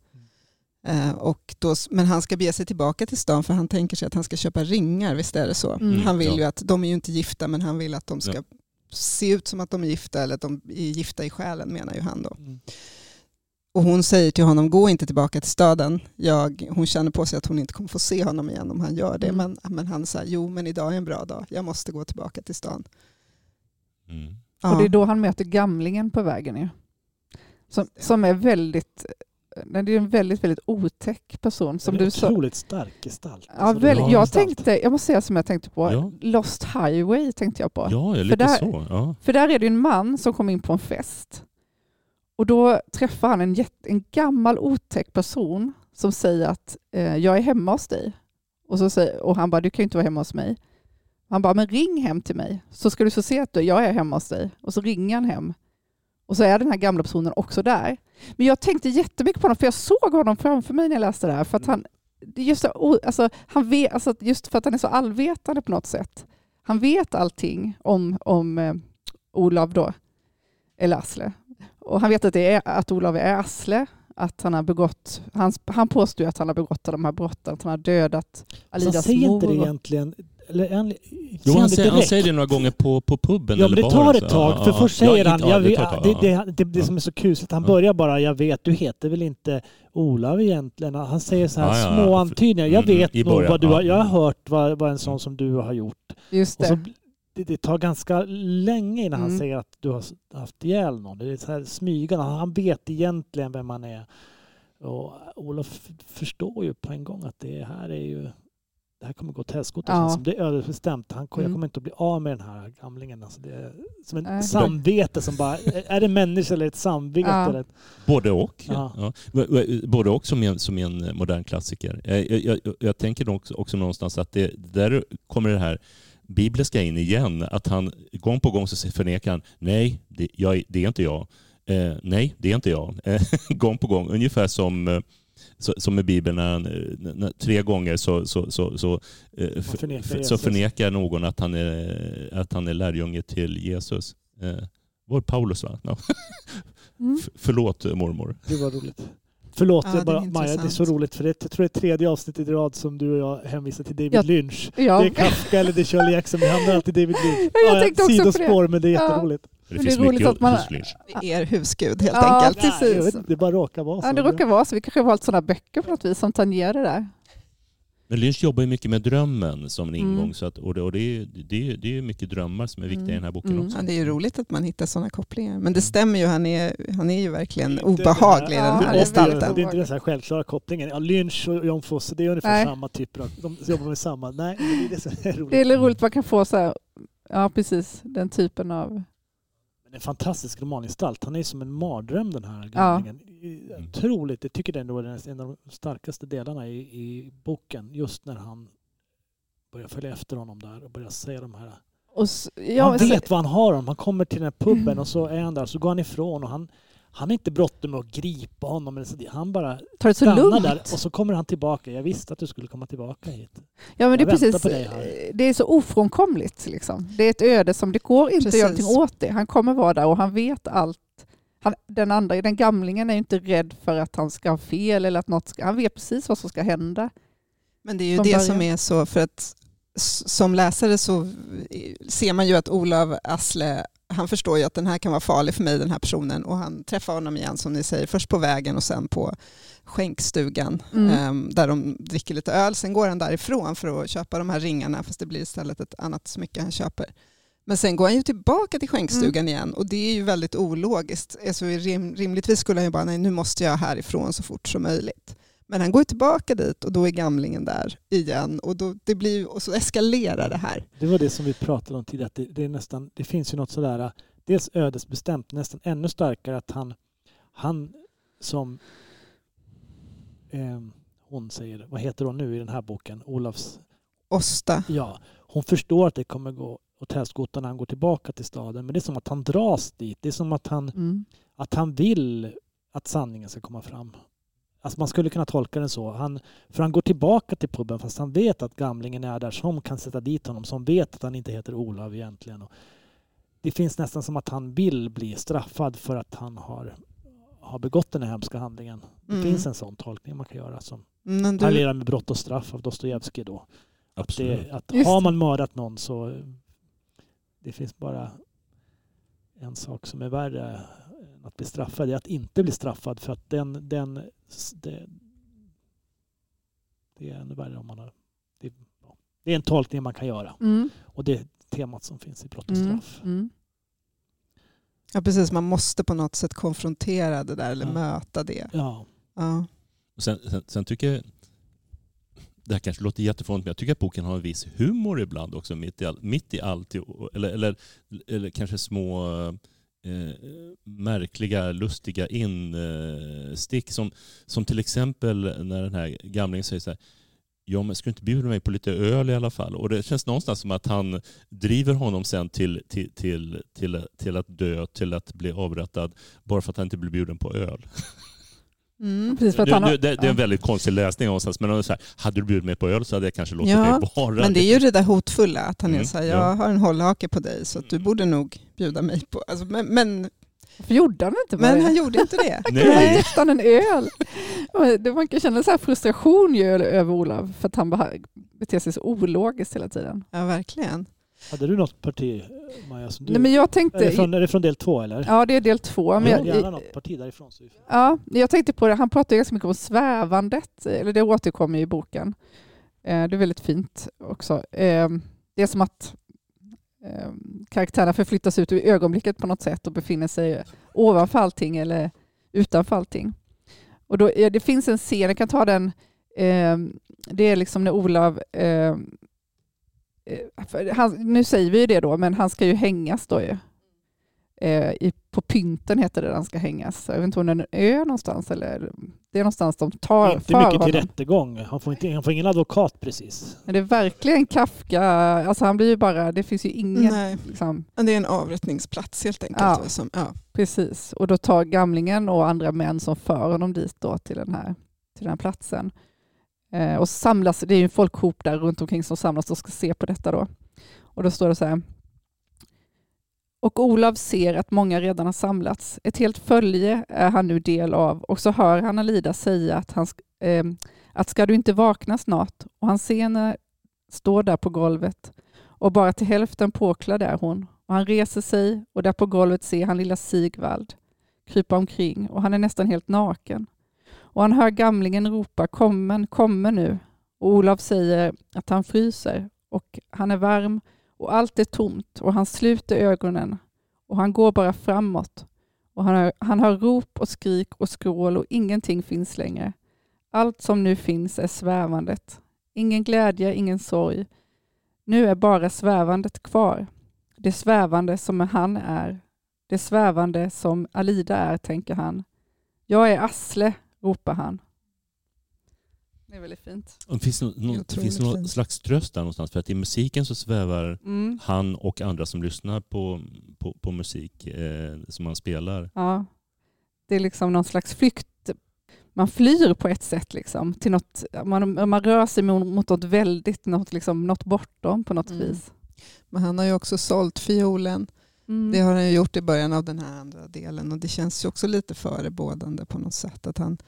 Eh, och då, men han ska bege sig tillbaka till stan för han tänker sig att han ska köpa ringar, visst är det så? Mm. Han vill Ja. ju att, de är ju inte gifta men han vill att de ska Ja. Se ut som att de är gifta eller att de är gifta i själen menar ju han då. Mm. Och hon säger till honom, gå inte tillbaka till staden. Jag, hon känner på sig att hon inte kommer få se honom igen om han gör det. Mm. Men, men han säger, jo men idag är en bra dag, jag måste gå tillbaka till stan. Mm. Ja. Och det är då han möter gamlingen på vägen. ju. Som, som är väldigt, nej, det är en väldigt, väldigt otäck person. Som du sa. otroligt stark gestalt. Ja, Alltså, väl, jag, gestalt. tänkte, jag måste säga som jag tänkte på. Ja. Lost Highway tänkte jag på. Ja, lite där- så. Ja. För där är det en man som kommer in på en fest. Och då träffar han en, jätte, en gammal otäck person som säger att eh, jag är hemma hos dig. Och, så säger, och han bara, du kan ju inte vara hemma hos mig. Han bara, men ring hem till mig så ska du få se att du, jag är hemma hos dig. Och så ringer han hem. Och så är den här gamla personen också där. Men jag tänkte jättemycket på honom, för jag såg honom framför mig när jag läste det här. För att han, det är just, alltså, han vet, alltså, just för att han är så allvetande på något sätt. Han vet allting om, om eh, Olav då, eller Asle. Och han vet att, det är, att Olav är Asle, att han har begått, han, han påstår att han har begått de här brotten, att han har dödat Så han Alidas säger inte det mor. egentligen. Eller, en, Jo, han, säger, han säger det några gånger på, på puben Ja, eller men det tar ett tag. Ja, För ja. först säger han, jag det vet, det, det, det, det som är så kusligt, han Ja. börjar bara, jag vet, du heter väl inte Olav egentligen? Han säger så här Ja, ja, ja. små antydningar. Jag Mm, vet i nog början, vad du har, ja. jag har hört vad, vad en sån som du har gjort. Just Och så, det. det, det tar ganska länge innan han Mm. säger att du har haft ihjäl någon. Det är så här smygande. Han vet egentligen vem man är. Och Olof förstår ju på en gång att det här är ju det här kommer gå åt helskotta. Ja. som. Det är ödesbestämt. Han, Jag Mm. kommer inte att bli av med den här gamlingen. Alltså det är som en Nej. samvete som bara... Är det en människa eller ett samvete? Ja. Eller ett, Både och. Ja. Ja. Både och som en, som en modern klassiker. Jag, jag, jag, jag tänker också, också någonstans att det, där kommer det här bibliska in igen. Att han gång på gång så förnekar han, nej, det, jag, det är inte jag. Eh, nej, det är inte jag. Eh, <laughs> gång på gång, ungefär som eh, som i Bibeln, när han, när, tre gånger så, så, så, så, eh, förnekar, så förnekar någon att han är, att han är lärjunge till Jesus. Eh, var Paulus va? No. <laughs> Mm. Förlåt mormor. Det var roligt. Förlåt ja, bara, Maja, det är så roligt för det, jag tror det är tredje avsnittet i rad som du och jag hänvisar till David ja. Lynch. Ja. Det är Kafka eller det är Shirley Jackson, vi hamnar alltid David Lynch. <laughs> Ja, jag tänkte också Sidospår, men det är jätteroligt. Det, det finns är mycket att man, Det är husgud helt ja, enkelt. Precis. Vet, det bara råkar vara så. Ja, det råkar vara så. Vi kanske har valt sådana böcker på något vis som tangerar det där. Men Lynch jobbar ju mycket med drömmen som en ingång. Mm. Så att, och det, och det, är, det, är, det är mycket drömmar som är viktiga mm. i den här boken mm. också. Ja, det är ju roligt att man hittar sådana kopplingar. Men det stämmer ju, han är, han är ju verkligen obehaglig den här ja, gestalten. Det är inte den här självklara kopplingen. Ja, Lynch och John Fosse, det är ungefär Nej. samma typer av... De jobbar med samma. Nej, det är det som är roligt. Det är roligt att man kan få så här, ja precis, den typen av en fantastisk romangestalt. Han är som en mardröm den här gamlingen. Ja. Otroligt. Jag tycker det är en av de starkaste delarna i, i boken. Just när han börjar följa efter honom där och börjar säga de här... Och så, ja, han vet vad han har om. Han kommer till den här puben mm. och så är han där så går han ifrån och han han har inte bråttom med att gripa honom. Han bara Tar det så stannar lugnt. där och så kommer han tillbaka. Jag visste att du skulle komma tillbaka hit. Ja, men det är precis. Det är så ofrånkomligt. Liksom. Det är ett öde som det går inte precis. att göra någonting åt det. Han kommer vara där och han vet allt. Han, den andra, den gamlingen är inte rädd för att han ska ha fel eller att något ska, han vet precis vad som ska hända. Men det är ju det början. som är så, för att som läsare så ser man ju att Olav Asle han förstår ju att den här kan vara farlig för mig, den här personen. Och han träffar honom igen, som ni säger, först på vägen och sen på skänkstugan mm. um, där de dricker lite öl. Sen går han därifrån för att köpa de här ringarna, fast det blir istället ett annat smycke han köper. Men sen går han ju tillbaka till skänkstugan mm. igen och det är ju väldigt ologiskt. Alltså, rim, rimligtvis skulle han ju bara, nej nu måste jag härifrån så fort som möjligt. Men han går tillbaka dit och då är gamlingen där igen och, då, det blir, och så eskalerar det här. Det var det som vi pratade om tidigare, att det, det, är nästan, det finns ju något sådär, dels ödesbestämt, nästan ännu starkare att han, han som eh, hon säger, vad heter hon nu i den här boken, Olafs... Osta. Ja, hon förstår att det kommer gå åt helskotta när han går tillbaka till staden, men det är som att han dras dit. Det är som att han, mm. att han vill att sanningen ska komma fram. Alltså man skulle kunna tolka den så. Han, för han går tillbaka till puben fast han vet att gamlingen är där som kan sätta dit honom, som vet att han inte heter Olav egentligen. Och det finns nästan som att han vill bli straffad för att han har, har begått den här hemska handlingen. Det mm. finns en sån tolkning man kan göra som Men du... parallerar med brott och straff av Dostojevskij då. Absolut. Att, det, att har man mördat någon så det finns bara en sak som är värre att bli straffad är att inte bli straffad för att den, den det, det är ännu värre om man har det, det är en tolkning man kan göra mm. och det är temat som finns i brott och mm. straff. Mm. Mm. Ja precis, man måste på något sätt konfrontera det där eller ja. möta det. Ja. ja. Sen, sen, sen, tycker jag, det här kanske låter jättefånigt, men jag tycker att boken har en viss humor ibland också mitt i, all, mitt i allt. Eller, eller, eller kanske små eh, märkliga, lustiga instick. Som, som till exempel när den här gamlingen säger så här, ja men ska du inte bjuda mig på lite öl i alla fall? Och det känns någonstans som att han driver honom sen till, till, till, till, till att dö, till att bli avrättad, bara för att han inte blir bjuden på öl. Mm, precis för att han har, det, det, är en väldigt konstig läsning någonstans, men så här, hade du bjudit mig på öl så hade jag kanske låtit ja, dig vara. Men det är ju det där hotfulla, att han mm, är så här, jag ja. har en hållhake på dig så att du borde nog bjuda mig på... Alltså, men, men varför gjorde han inte Men han gjorde inte det. <laughs> Nej. Gett han en öl. Man kan känna så här frustration ju över Olav för att han beter sig så ologiskt hela tiden. Ja, verkligen. Hade du något parti, Maja? Som du, Nej, men jag tänkte, är, det från, är det från del två? Eller? Ja, det är del två. Men jag, gärna något parti därifrån. Så. Ja, jag tänkte på det. Han pratar ganska mycket om svävandet, eller det återkommer i boken. Eh, det är väldigt fint också. Eh, det är som att eh, karaktärerna förflyttas ut i ögonblicket på något sätt och befinner sig ovanför allting eller utanför allting. Och då, det finns en scen, jag kan ta den, ehm, det är liksom när Olav ehm, Eh, han, nu säger vi det då, men han ska ju hängas då ju, eh, i på pynten heter det där han ska hängas. Jag vet inte om det är en ö någonstans eller det är någonstans de tar Inte för mycket till honom. rättegång. Han får, inte, han får ingen advokat precis. Men det är verkligen Kafka, alltså han blir ju bara, det finns ju ingen, Nej. liksom, Men Det är en avrättningsplats helt enkelt. Ja. Som, ja. precis. Och då tar gamlingen och andra män som för honom dit då till den här, till den här platsen. Eh, och samlas, det är ju en folkhop där runt omkring som samlas och ska se på detta då. Och då står det så här. Och Olav ser att många redan har samlats. Ett helt följe är han nu del av och så hör han Alida säga att, han, eh, att ska du inte vakna snart? Och han ser henne stå där på golvet och bara till hälften påklädd är hon. Och han reser sig och där på golvet ser han lilla Sigvald krypa omkring och han är nästan helt naken. Och han hör gamlingen ropa kommen, kommen nu. Och Olav säger att han fryser och han är varm och allt är tomt och han sluter ögonen och han går bara framåt. Och han hör, han hör rop och skrik och skrål och ingenting finns längre. Allt som nu finns är svävandet. Ingen glädje, ingen sorg. Nu är bara svävandet kvar. Det svävande som han är. Det svävande som Alida är, tänker han. Jag är Asle, ropar han. Det är väldigt fint. Och Finns det, nå- nå- Otroligt finns det någon fint. slags tröst där någonstans? För att i musiken så svävar Mm. han och andra som lyssnar på, på, på musik eh, som han spelar. Ja. Det är liksom någon slags flykt. Man flyr på ett sätt liksom, till något, man, man rör sig mot, mot något väldigt, något, liksom, något bortom på något Mm. vis. Men han har ju också sålt fiolen. Mm. Det har han ju gjort i början av den här andra delen och det känns ju också lite förebådande på något sätt. Att han,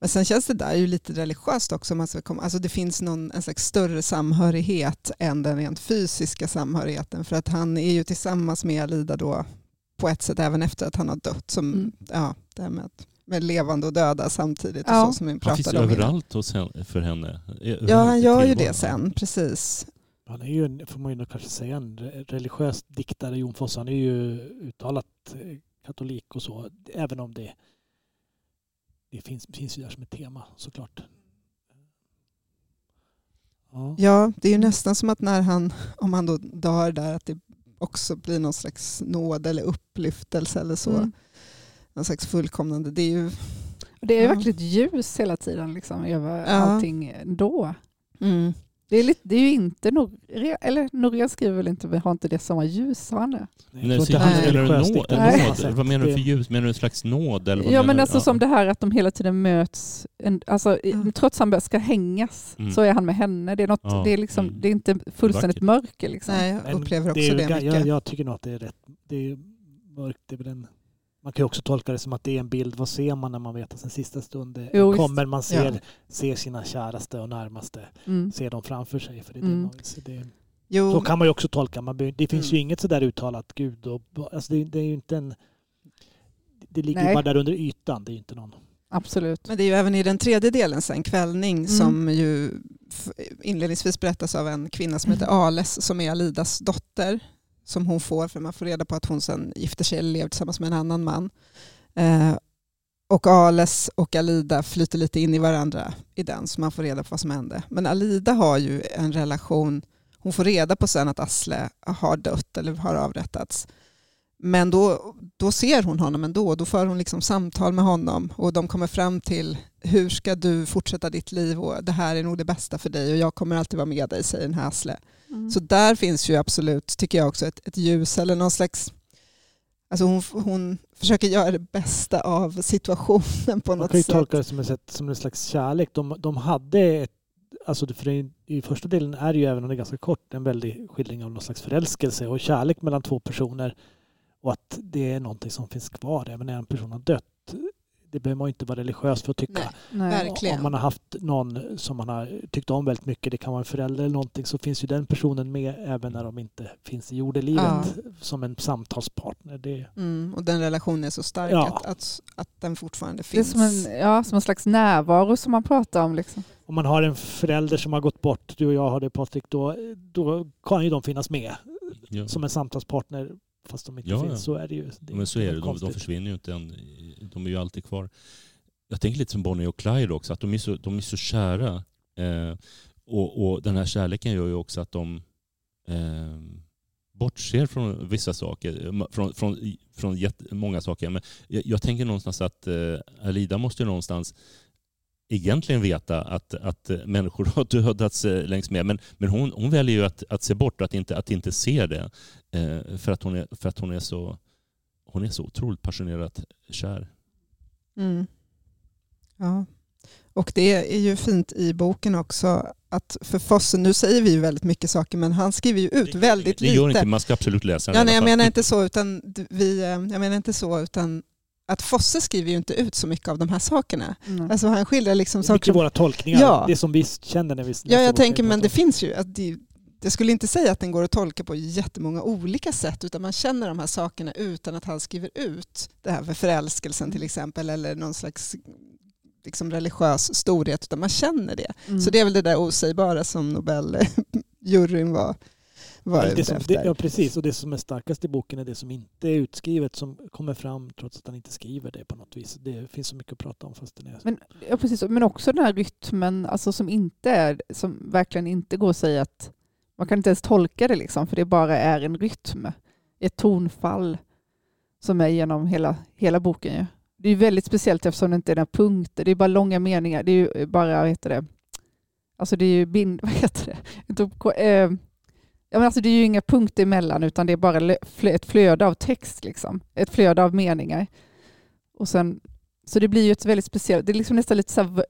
men sen känns det där ju lite religiöst också. om Man ska komma, alltså det finns någon, en slags större samhörighet än den rent fysiska samhörigheten. För att han är ju tillsammans med Alida då på ett sätt även efter att han har dött. Som, Mm. ja, det här med, att, med levande och döda samtidigt. Ja. Och så, som vi Han finns om överallt hos henne, för henne. Överallt Ja, han gör ju det sen. Precis. Han är ju, får man ju kanske säga, en re- religiös diktare, Jon Fosse. Han är ju uttalat eh, katolik och så, även om det, det finns, finns ju där som ett tema såklart. Ja. Ja, det är ju nästan som att när han, om han då dör där, att det också blir någon slags nåd eller upplyftelse eller så. Mm. Någon slags fullkomnande. Det är ju... Det är Ja. verkligen ett ljus hela tiden liksom, över Ja. allting ändå. Det är, lite, det är ju inte Norén, eller Norén skriver väl inte, vi har inte det som var ljus, har han det? Det inte han spelar en nåd, Nej. samma nåd. Vad menar du Det- för ljus? Menar du en slags nåd? Eller vad Ja men alltså som det här att de hela tiden möts, en, alltså, Mm. trots att han ska hängas Mm. så är han med henne. Det är, något, Ja, det är, liksom, mm. det är inte fullständigt mörker. Liksom. Nej, jag upplever också är det, ga- mycket. Jag, jag tycker nog att det är rätt. Det är mörkt. Det är väl en, man kan ju också tolka det som att det är en bild. Vad ser man när man vet att sin sista stund är- Jo, kommer? Man ser, Ja. ser sina käraste och närmaste. Mm. Ser dem framför sig. För det är Mm. man se. Det, Jo, så kan man ju också tolka. Man, det finns ju Mm. inget sådär uttalat Gud. Och, alltså det, det är ju inte en... Det ligger ju Nej. bara där under ytan. Det är ju inte någon... Absolut. men det är ju även i den tredje delen sen, Kvällning, Mm. som ju inledningsvis berättas av en kvinna som heter <clears throat> Ales som är Alidas dotter. Som hon får, för man får reda på att hon sen gifter sig eller lever tillsammans med en annan man. Eh, och Ales och Alida flyter lite in i varandra i den, så man får reda på vad som hände. Men Alida har ju en relation, hon får reda på sen att Asle har dött eller har avrättats. Men då, då ser hon honom ändå, då för hon liksom samtal med honom och de kommer fram till hur ska du fortsätta ditt liv och det här är nog det bästa för dig och jag kommer alltid vara med dig, säger den här Asle. Mm. Så där finns ju absolut, tycker jag också, ett, ett ljus eller någon slags... Alltså hon, hon försöker göra det bästa av situationen på Man något kan ju sätt. tolka det som en, sätt, som en slags kärlek. De, de hade ett, alltså för i, i första delen är det ju, även om det är ganska kort, en väldig skildring av någon slags förälskelse och kärlek mellan två personer. Och att det är någonting som finns kvar även när en person har dött. Det behöver man inte vara religiös för att tycka. Nej, Nej. Om man har haft någon som man har tyckt om väldigt mycket, det kan vara en förälder eller någonting, så finns ju den personen med även när de inte finns i jordelivet Ja. som en samtalspartner. Det, Mm, och den relationen är så stark Ja. att, att, att den fortfarande Det är finns. som en, ja, som en slags närvaro som man pratar om. Liksom. om man har en förälder som har gått bort, du och jag har det Patrik, då, då kan ju de finnas med Ja. som en samtalspartner fast de inte Ja, finns. Så är det ju. Det Men så är det, de, de försvinner ju inte än. De är ju alltid kvar. Jag tänker lite som Bonnie och Clyde också, att de är så, de är så kära. Eh, och, och den här kärleken gör ju också att de eh, bortser från vissa saker, från, från, från många saker. Men jag, jag, tänker någonstans att eh, Alida måste någonstans egentligen veta att, att människor <laughs> har dödats eh, längs med. Men, men hon, hon väljer ju att, att se bort, att inte, att inte se det. Eh, för, att hon är, för att hon är så hon är så otroligt passionerat kär. Mm. Ja. Och det är ju fint i boken också att för Fosse, nu säger vi ju väldigt mycket saker men han skriver ju ut det, väldigt det lite. Det gör inte, man ska absolut läsa den. Ja, nej, jag menar inte så utan vi, eh, jag menar inte så utan att Fosse skriver ju inte ut så mycket av de här sakerna. Mm. Alltså han skildrar liksom saker... Mycket våra tolkningar, ja. det som vi känner när vi Ja, jag tänker men det finns ju, att det, jag skulle inte säga att den går att tolka på jättemånga olika sätt utan man känner de här sakerna utan att han skriver ut det här för förälskelsen till exempel eller någon slags liksom religiös storhet utan man känner det. Mm. Så det är väl det där osägbara som Nobeljuryn var, var det som, det, Ja precis och det som är starkast i boken är det som inte är utskrivet som kommer fram trots att han inte skriver det på något vis. Det finns så mycket att prata om fast det är men, ja, precis, men också den här rytmen alltså, som inte är, som verkligen inte går att säga att man kan inte ens tolka det liksom, för det bara är en rytm, ett tonfall som är genom hela, hela boken. Ju. Det är väldigt speciellt eftersom det inte är några punkter, det är bara långa meningar. Det är ju bara, vad heter det, alltså det är ju bind, <laughs> vad heter det? Ja, men alltså det är ju inga punkter emellan utan det är bara ett flöde av text, liksom. ett flöde av meningar. Och sen, så det blir ju ett väldigt speciellt, det är liksom nästan lite så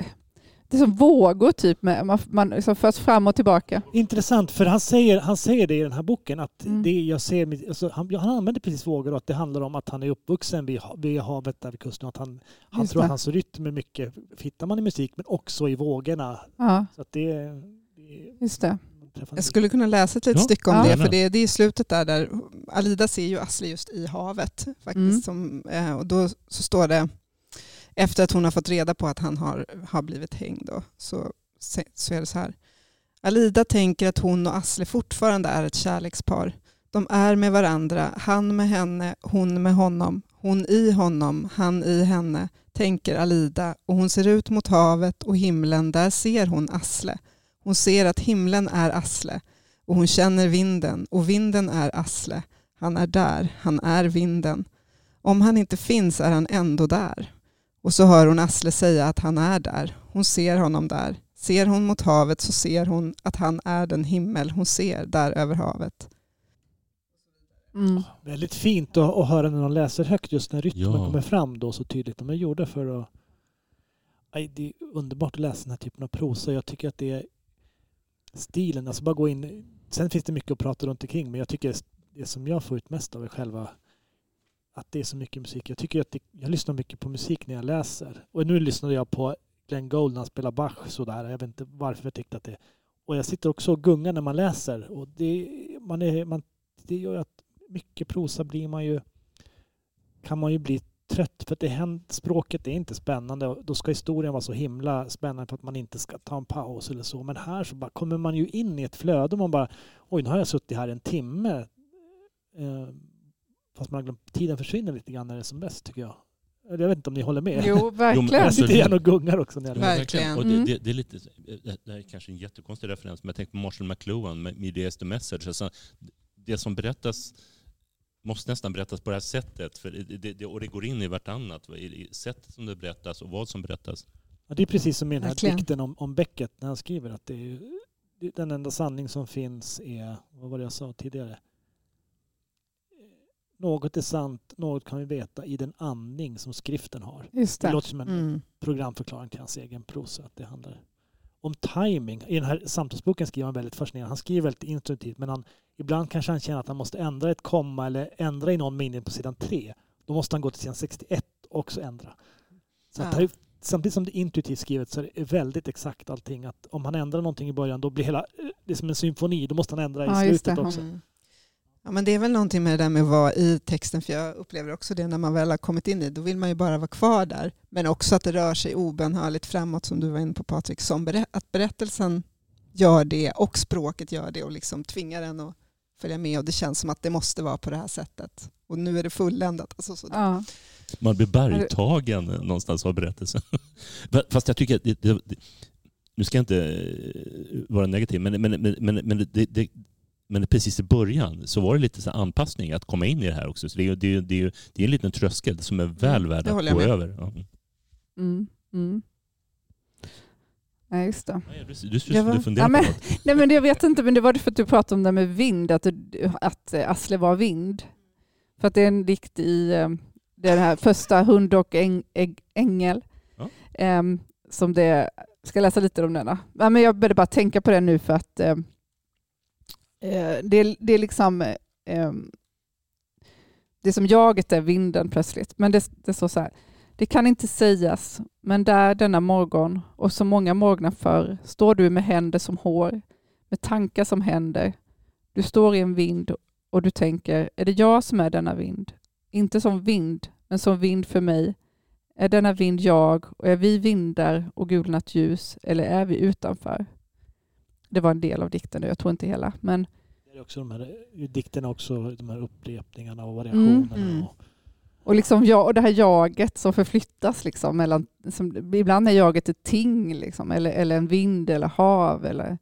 det är som vågor typ, med, man, man liksom förs fram och tillbaka. Intressant, för han säger, han säger det i den här boken att mm. det jag ser, alltså, han, han använder precis vågor och att det handlar om att han är uppvuxen vid, vid havet där vid kusten och att han, han tror att hans rytm är mycket, hittar man i musik, men också i vågorna. Ja. Så att det, det Just det. Jag skulle kunna läsa ett litet ja. stycke om ja. det, för det, det är i slutet där, där Alida ser ju Asle just i havet. faktiskt. Mm. Som, eh, och då så står det efter att hon har fått reda på att han har, har blivit hängd då, så, så är det så här. Alida tänker att hon och Asle fortfarande är ett kärlekspar. De är med varandra, han med henne, hon med honom, hon i honom, han i henne, tänker Alida och hon ser ut mot havet och himlen, där ser hon Asle. Hon ser att himlen är Asle och hon känner vinden och vinden är Asle. Han är där, han är vinden. Om han inte finns är han ändå där. Och så hör hon Asle säga att han är där. Hon ser honom där. Ser hon mot havet så ser hon att han är den himmel hon ser där över havet. Mm. Väldigt fint att, att höra när de läser högt just när rytmen ja. kommer fram då så tydligt. De är gjorda för att... Aj, det är underbart att läsa den här typen av prosa. Jag tycker att det är stilen, alltså bara gå in... Sen finns det mycket att prata runt omkring men jag tycker det som jag får ut mest av är själva att det är så mycket musik. Jag tycker att det, jag lyssnar mycket på musik när jag läser. Och nu lyssnade jag på Glenn Gould när han spelar Bach sådär. Jag vet inte varför jag tyckte att det... Och jag sitter också och gungar när man läser. Och det, man är, man, det gör att mycket prosa blir man ju... Kan man ju bli trött för att det händer, språket är inte spännande och då ska historien vara så himla spännande för att man inte ska ta en paus eller så. Men här så bara kommer man ju in i ett flöde och man bara oj nu har jag suttit här en timme. Eh, Fast man har glömt, tiden försvinner lite grann när det är som bäst tycker jag. Jag vet inte om ni håller med? Jo, <laughs> verkligen. jag sitter gärna och gungar också. När jag verkligen. Och det, det, det, är lite, det här är kanske en jättekonstig referens, men jag tänker på Marshall McLuhan med Medias the Message. Alltså, det som berättas måste nästan berättas på det här sättet, för det, det, och det går in i vartannat. I sättet som det berättas och vad som berättas. Ja, det är precis som i den här verkligen. dikten om, om Beckett när han skriver att det är, den enda sanning som finns är, vad var det jag sa tidigare? något är sant, något kan vi veta i den andning som skriften har. Just det. det låter som en mm. programförklaring till hans egen prosa. Att det handlar om timing. I den här samtalsboken skriver han väldigt fascinerande. Han skriver väldigt intuitivt men han, ibland kanske han känner att han måste ändra ett komma eller ändra i någon mening på sidan 3. Då måste han gå till sidan 61 och också ändra. Så ja. här, samtidigt som det är intuitivt skrivet så är det väldigt exakt allting. Att om han ändrar någonting i början då blir hela, det är som en symfoni. Då måste han ändra ja, i slutet också. Mm. Ja, men det är väl någonting med det där med att vara i texten, för jag upplever också det när man väl har kommit in i då vill man ju bara vara kvar där. Men också att det rör sig obönhörligt framåt som du var inne på Patrik, som att berättelsen gör det och språket gör det och liksom tvingar en att följa med och det känns som att det måste vara på det här sättet. Och nu är det fulländat. Alltså sådär. Ja. Man blir bergtagen någonstans av berättelsen. <laughs> Fast jag tycker att det, det, nu ska jag inte vara negativ, men, men, men, men det, det, men precis i början så var det lite så anpassning att komma in i det här också. Så det är, det är, det är, det är en liten tröskel som är väl Mm, värd att gå med. över. Ja. Mm. Mm. Ja, just det. Nej, Du, du, du, var- du funderar Ja, men- på något? <laughs> Nej, men jag vet inte, men det var det för att du pratade om det med vind, att, du, att eh, Asle var vind. För att det är en dikt i eh, den här första Hund och äng, ägg, ängel. Ja. Em, som det, ska läsa lite om denna? Ja, men jag började bara tänka på det nu för att eh, Eh, det, det är liksom eh, det som jaget är vinden plötsligt. Men det, det står så här. Det kan inte sägas, men där denna morgon och så många morgnar förr står du med händer som hår, med tankar som händer. Du står i en vind och du tänker, är det jag som är denna vind? Inte som vind, men som vind för mig. Är denna vind jag och är vi vindar och gulnat ljus eller är vi utanför? Det var en del av dikten, jag tror inte hela. Men Det är också de här, I dikten också de här upprepningarna och variationerna. Mm. Och, Och, liksom jag, och det här jaget som förflyttas. Liksom mellan, som, ibland är jaget ett ting, liksom, eller, eller en vind eller hav. Eller, Men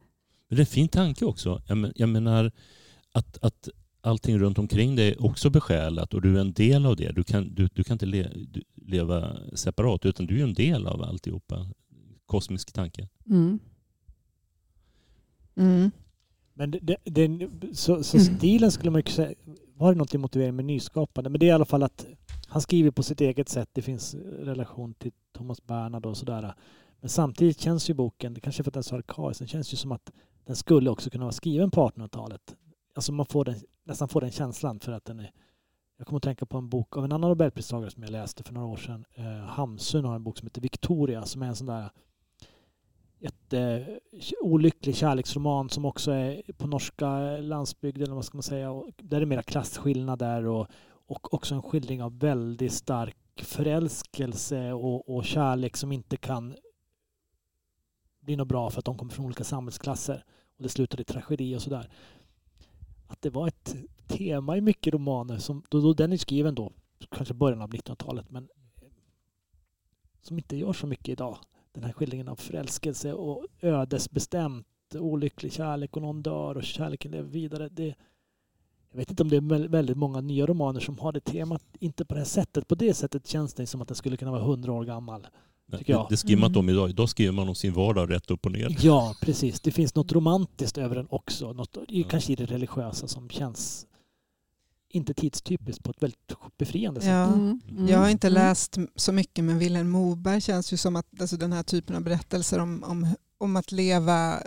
det är en fin tanke också. Jag, men, jag menar att, att allting runt omkring dig är också besjälat och du är en del av det. Du kan, du, du kan inte le, du, leva separat utan du är en del av alltihopa. Kosmisk tanke. mm. Mm. men det, det, så, så Mm. stilen skulle man ju säga, var det något i motivering med nyskapande? Men det är i alla fall att han skriver på sitt eget sätt. Det finns relation till Thomas Bernhard och sådär. Men samtidigt känns ju boken, det kanske är för att den är så arkaisk, den känns ju som att den skulle också kunna vara skriven på 1800-talet. Alltså man får den, nästan får den känslan för att den är jag kommer att tänka på en bok av en annan nobelpristagare som jag läste för några år sedan. Eh, Hamsun har en bok som heter Victoria som är en sån där ett, eh, olycklig kärleksroman som också är på norska landsbygden, eller vad ska man säga. Och där är det mera klasskillnader och, och också en skildring av väldigt stark förälskelse och, och kärlek som inte kan bli något bra för att de kommer från olika samhällsklasser och det slutar i tragedi och sådär. Att det var ett tema i mycket romaner som, då, då den är skriven då, kanske början av 1900-talet, men som inte gör så mycket idag. Den här skildringen av förälskelse och ödesbestämt, olycklig kärlek och någon dör och kärleken lever vidare. Det, jag vet inte om det är väl- väldigt många nya romaner som har det temat, inte på det här sättet. På det sättet känns det som att den skulle kunna vara hundra år gammal. Det, det skriver man inte om Mm. idag. Idag skriver man om sin vardag rätt upp och ner. Ja, precis. Det finns något romantiskt över den också. Något, Ja. Kanske i det religiösa som känns inte tidstypiskt på ett väldigt befriande sätt. Ja. Mm, mm, Jag har inte mm. läst så mycket men Vilhelm Moberg känns ju som att alltså den här typen av berättelser om, om, om att leva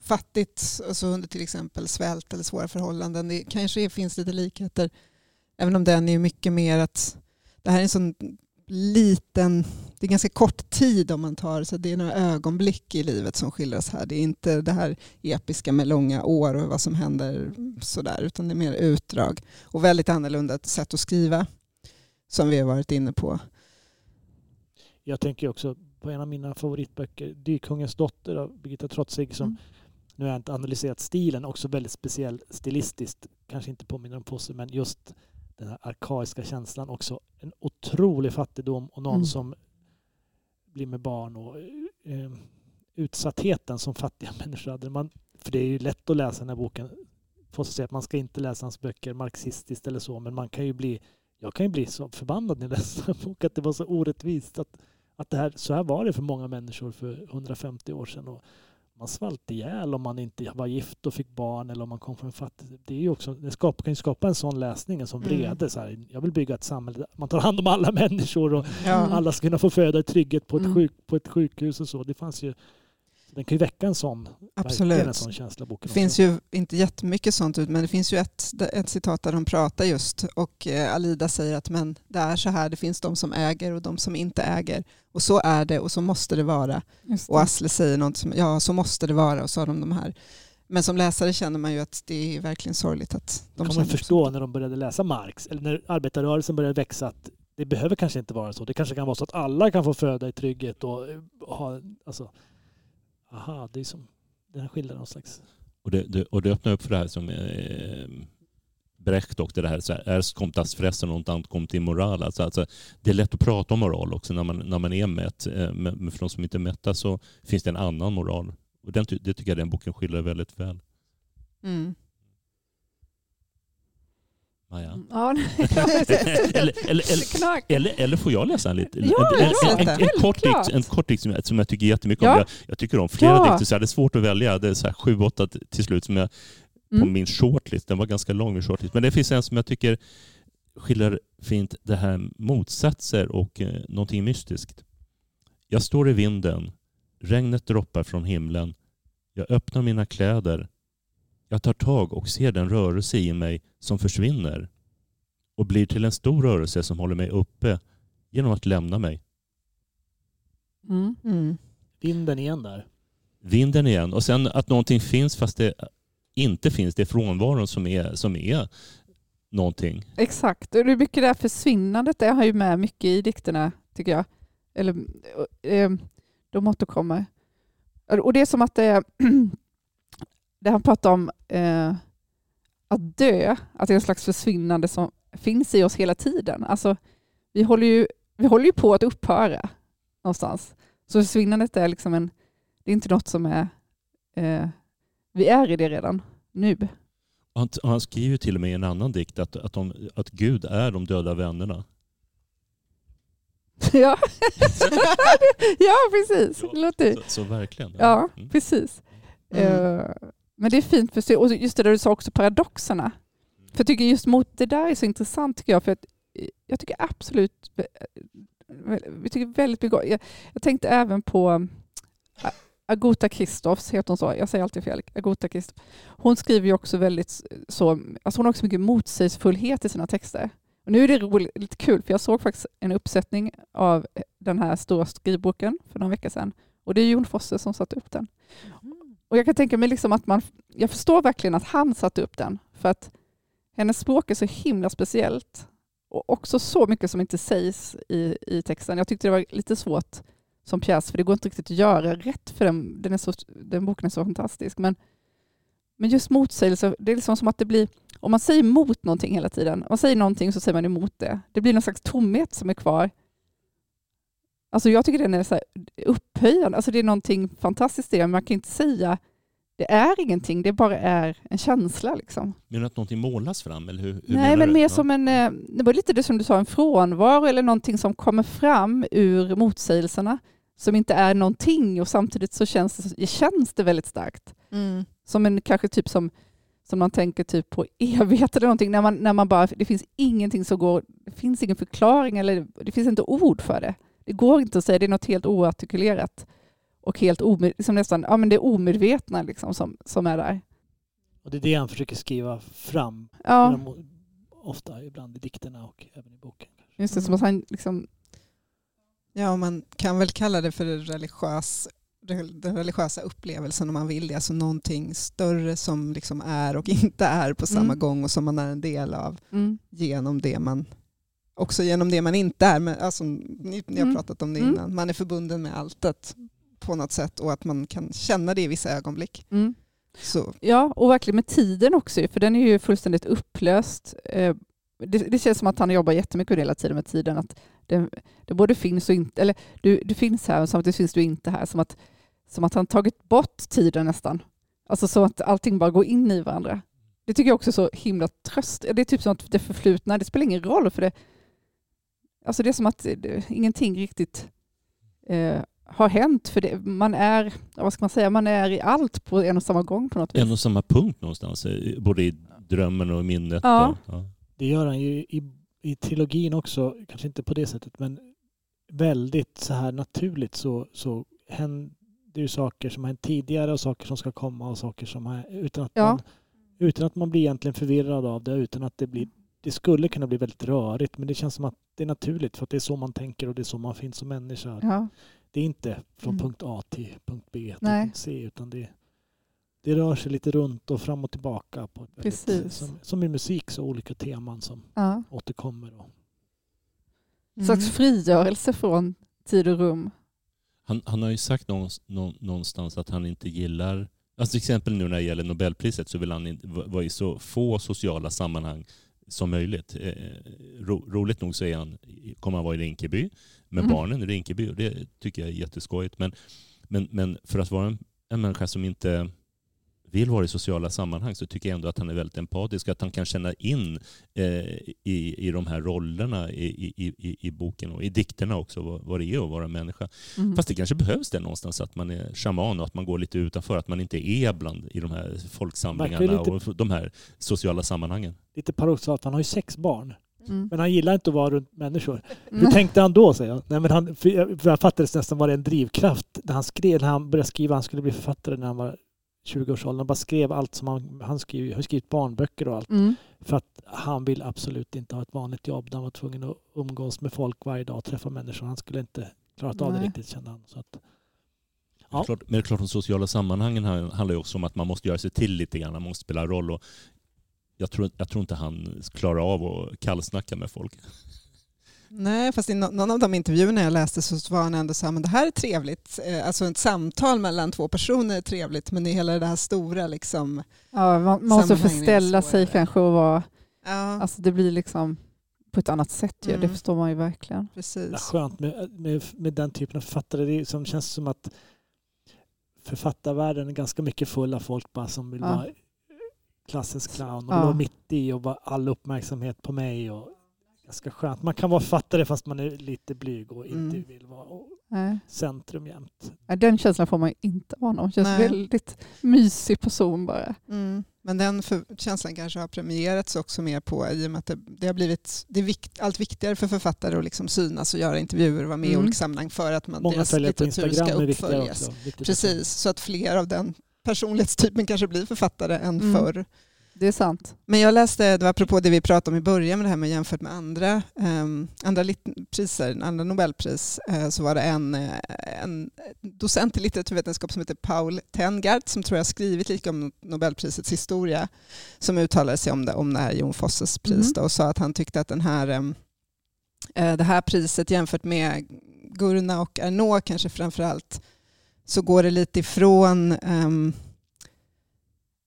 fattigt alltså under till exempel svält eller svåra förhållanden. Det kanske finns lite likheter. Även om den är mycket mer att det här är en sån liten, det är ganska kort tid om man tar, så det är några ögonblick i livet som skildras här. Det är inte det här episka med långa år och vad som händer sådär, utan det är mer utdrag. Och väldigt annorlunda sätt att skriva som vi har varit inne på. Jag tänker också på en av mina favoritböcker, Dykungens dotter av Birgitta Trotzig, som Mm. nu har jag inte analyserat stilen, också väldigt speciell stilistiskt, kanske inte påminner om Posse, men just den här arkaiska känslan också. En otrolig fattigdom och någon Mm. som blir med barn och eh, utsattheten som fattiga <laughs> människor hade. Man, för det är ju lätt att läsa den här boken. Posse säger att man ska inte läsa hans böcker marxistiskt eller så, men man kan ju bli jag kan ju bli så förbannad när jag läser en bok att det var så orättvist. Att, att det här, så här var det för många människor för 150 år sedan. Och man svalt ihjäl om man inte var gift och fick barn eller om man kom från en fattig... Det, är ju också, det skapar, kan ju skapa en sån läsning, en sån Mm. vrede. Så här, jag vill bygga ett samhälle där man tar hand om alla <laughs> människor och Ja. alla ska kunna få föda i trygghet på ett, Mm. sjuk, på ett sjukhus och så. Det fanns ju... Den kan ju väcka en sån, verkligen en Absolut. sån känsla. Boken Det finns ju inte jättemycket sånt ut, men det finns ju ett, ett citat där de pratar just och eh, Alida säger att men det är så här, det finns de som äger och de som inte äger. Och så är det och så måste det vara. Just Och det. Asle säger något som, ja så måste det vara och så har de de här. Men som läsare känner man ju att det är verkligen sorgligt att de kan man förstå när de började läsa Marx, eller när arbetarrörelsen började växa, att det behöver kanske inte vara så. Det kanske kan vara så att alla kan få föda i trygghet och eh, ha, alltså, aha, det är som, den skildrar någon slags... Och det, det, och det öppnar upp för det här som eh, Brecht och det här, så här erst kommt das fressen och inte kommt immoral. Alltså, alltså, det är lätt att prata om moral också när man, när man är mätt. Eh, Men för de som inte är mätta så finns det en annan moral. Och den, det tycker jag den boken skildrar väldigt väl. Mm. Ah, ja. Ja, <laughs> eller, eller, eller, eller, får jag läsa en liten? Ja, en, en, en, det. en, kort dikt, en kort dikt som, jag, som jag tycker jättemycket om. Ja. Jag, jag tycker om flera Ja. dikter, så jag hade svårt att välja. Det är så här sju, åtta till slut som jag på Mm. min shortlist. Den var ganska lång min shortlist. Men det finns en som jag tycker skiljer fint det här motsatser och eh, någonting mystiskt. Jag står i vinden. Regnet droppar från himlen. Jag öppnar mina kläder. Jag tar tag och ser den rörelse i mig som försvinner och blir till en stor rörelse som håller mig uppe genom att lämna mig. Mm. Mm. Vinden igen där. Vinden igen. Och sen att någonting finns fast det inte finns. Det är frånvaron som är, som är någonting. Exakt, och det är mycket det här försvinnandet, det har ju med mycket i dikterna tycker jag. Eller, eh, de återkommer. Och det är som att det, <clears throat> det han pratar om eh, att dö, att det är en slags försvinnande som finns i oss hela tiden. Alltså, vi, håller ju, vi håller ju på att upphöra någonstans. Så försvinnandet är liksom en, det är inte något som är, eh, vi är i det redan nu. Han, han skriver till och med i en annan dikt att, att, de, att Gud är de döda vännerna. <laughs> Ja, <laughs> ja precis. Det låter... Så, så verkligen. Ja, Mm. precis. Mm. Eh, men det är fint för och just det där du sa också, paradoxerna. För jag tycker just mot det där är så intressant tycker jag, för att eh, jag tycker absolut, jag eh, vi tycker väldigt mycket jag, jag tänkte även på Agota Kristoffs, heter hon så? Jag säger alltid fel. Agota Kristoff. Hon skriver ju också väldigt så, alltså hon har också mycket motsägelsefullhet i sina texter. Och nu är det roligt, lite kul, för jag såg faktiskt en uppsättning av eh, den här stora skrivboken för några veckor sedan. Och det är Jon Fosse som satte upp den. Mhm. Och jag kan tänka mig liksom att man, jag förstår verkligen att han satte upp den, för att hennes språk är så himla speciellt. Och också så mycket som inte sägs i, i texten. Jag tyckte det var lite svårt som pjäs, för det går inte riktigt att göra rätt för den. Den, är så, den boken är så fantastisk. Men, men just motsägelse, det är liksom som att det blir, om man säger emot någonting hela tiden, om man säger någonting så säger man emot det. Det blir någon slags tomhet som är kvar. Alltså jag tycker den är så här upphöjande, alltså det är någonting fantastiskt i det, men man kan inte säga det är ingenting, det bara är en känsla. Liksom. Menar du att någonting målas fram? Eller hur, hur Nej, men du? mer som en, eh, det var lite det som du sa, en frånvaro eller någonting som kommer fram ur motsägelserna som inte är någonting och samtidigt så känns det, känns det väldigt starkt. Mm. Som en kanske typ som, som man tänker typ på <laughs> evighet eller någonting, när man, när man bara, det finns ingenting som går, det finns ingen förklaring eller det finns inte ord för det. Det går inte att säga, det är något helt oartikulerat och helt omed, liksom nästan, ja men det är omedvetna liksom som, som är där. Och det är det han försöker skriva fram. Ja, ofta, ibland i dikterna och även i boken. just det, som att han liksom, Ja, och man kan väl kalla det för religiös, den religiösa upplevelsen om man vill det. Alltså någonting större som liksom är och <laughs> inte är på samma Mm. gång och som man är en del av mm, genom det man också genom det man inte är. Men, alltså, ni, ni har Mm. pratat om det Mm. innan. Man är förbunden med alltet på något sätt och att man kan känna det i vissa ögonblick. mm. Så, Ja, och verkligen med tiden också, för den är ju fullständigt upplöst. Eh, Det, det känns som att han jobbar jättemycket hela tiden med tiden. Att det, det både finns och inte, eller du, du finns här och samtidigt finns du inte här. Som att, som att han tagit bort tiden nästan. Alltså så att allting bara går in i varandra. Det tycker jag också är så himla tröst. Det är typ som att det förflutna, det spelar ingen roll för det. Alltså det är som att det, ingenting riktigt eh, har hänt. För det, man är, vad ska man säga, man är i allt på en och samma gång på något vis. En och samma punkt någonstans, eh, både i drömmen och i minnet. Ja. och- ja. Det gör han ju i, i trilogin också, kanske inte på det sättet, men väldigt så här naturligt så, så händer ju saker som har hänt tidigare och saker som ska komma och saker som har, utan att, Ja. man, utan att man blir egentligen förvirrad av det, utan att det blir, det skulle kunna bli väldigt rörigt, men det känns som att det är naturligt för att det är så man tänker och det är så man finns som människa. Ja. Det är inte från Mm. punkt A till punkt B till Nej. punkt C, utan det, det rör sig lite runt och fram och tillbaka. På ett väldigt, Precis. som, som i musik, så olika teman som Ja. återkommer. Och, En slags frigörelse från tid och rum. Han, han har ju sagt någonstans, nå- någonstans att han inte gillar... Alltså till exempel nu när det gäller Nobelpriset så vill han vara i så få sociala sammanhang som möjligt. Eh, ro, roligt nog så är han, kommer han vara i Rinkeby med Mm. barnen i Rinkeby och det tycker jag är jätteskojigt. Men, men, men för att vara en, en människa som inte vill vara i sociala sammanhang så tycker jag ändå att han är väldigt empatisk, att han kan känna in eh, i, i de här rollerna i, i, i, i boken och i dikterna också, vad, vad det är att vara människa. Mm. Fast det kanske behövs det någonstans, att man är shaman och att man går lite utanför, att man inte är bland i de här folksamlingarna lite- och de här sociala sammanhangen. Lite paradoxalt, han har ju sex barn. Mm. Men han gillar inte att vara runt människor. Hur Nej. tänkte han då? Säger jag. Nej, men han, för jag, för jag fattades nästan var det en drivkraft när han skrev, när han började skriva, han skulle bli författare när han var 20-årsåldern. Han bara skrev allt som han, han skrev, har skrivit barnböcker och allt. Mm. För att han vill absolut inte ha ett vanligt jobb där han var tvungen att umgås med folk varje dag och träffa människor. Han skulle inte klarat av det Nej. riktigt kände han. Så att, Ja. Men det är klart, de sociala sammanhangen här handlar ju också om att man måste göra sig till lite grann, man måste spela roll. Och jag, tror, jag tror inte han klarar av att kallsnacka med folk. Nej, fast i nå- någon av de intervjuerna jag läste så var han ändå så här, men det här är trevligt. Eh, Alltså ett samtal mellan två personer är trevligt, men i hela det här stora liksom... Ja, man, måste förställa sig kanske och vara, Ja, alltså det blir liksom på ett annat sätt ju. Det Mm. förstår man ju verkligen. det precis. skönt med, med, med den typen av författare. Det som känns som att författarvärlden är ganska mycket full av folk bara som vill Ja. vara klassisk clown och Ja. vara mitt i och vara all uppmärksamhet på mig. Och ganska skönt. Man kan vara författare fast man är lite blyg och inte Mm. vill vara Nej. centrum jämt. Den känslan får man ju inte av honom. Känns Nej. väldigt mysig person bara. Mm. Men den för, känslan kanske har premierats också mer på i och med att det, det har blivit det är vikt, allt viktigare för författare att liksom synas och göra intervjuer och vara med i Mm. olika sammanhang för att man, Många deras litteratur ska uppföljas. Precis, så att fler av den personlighetstypen kanske blir författare än Mm. förr. Det är sant. Men jag läste, det var apropå det vi pratade om i början med det här med jämfört med andra, um, andra priser, andra Nobelpris, eh, så var det en, eh, en docent i litteraturvetenskap som heter Paul Tengart som tror jag skrivit lite om Nobelprisets historia som uttalade sig om det, om det här Jon Fosses pris Mhm. då, och sa att han tyckte att den här, eh, det här priset jämfört med Gurna och Arnaud kanske framförallt så går det lite ifrån em,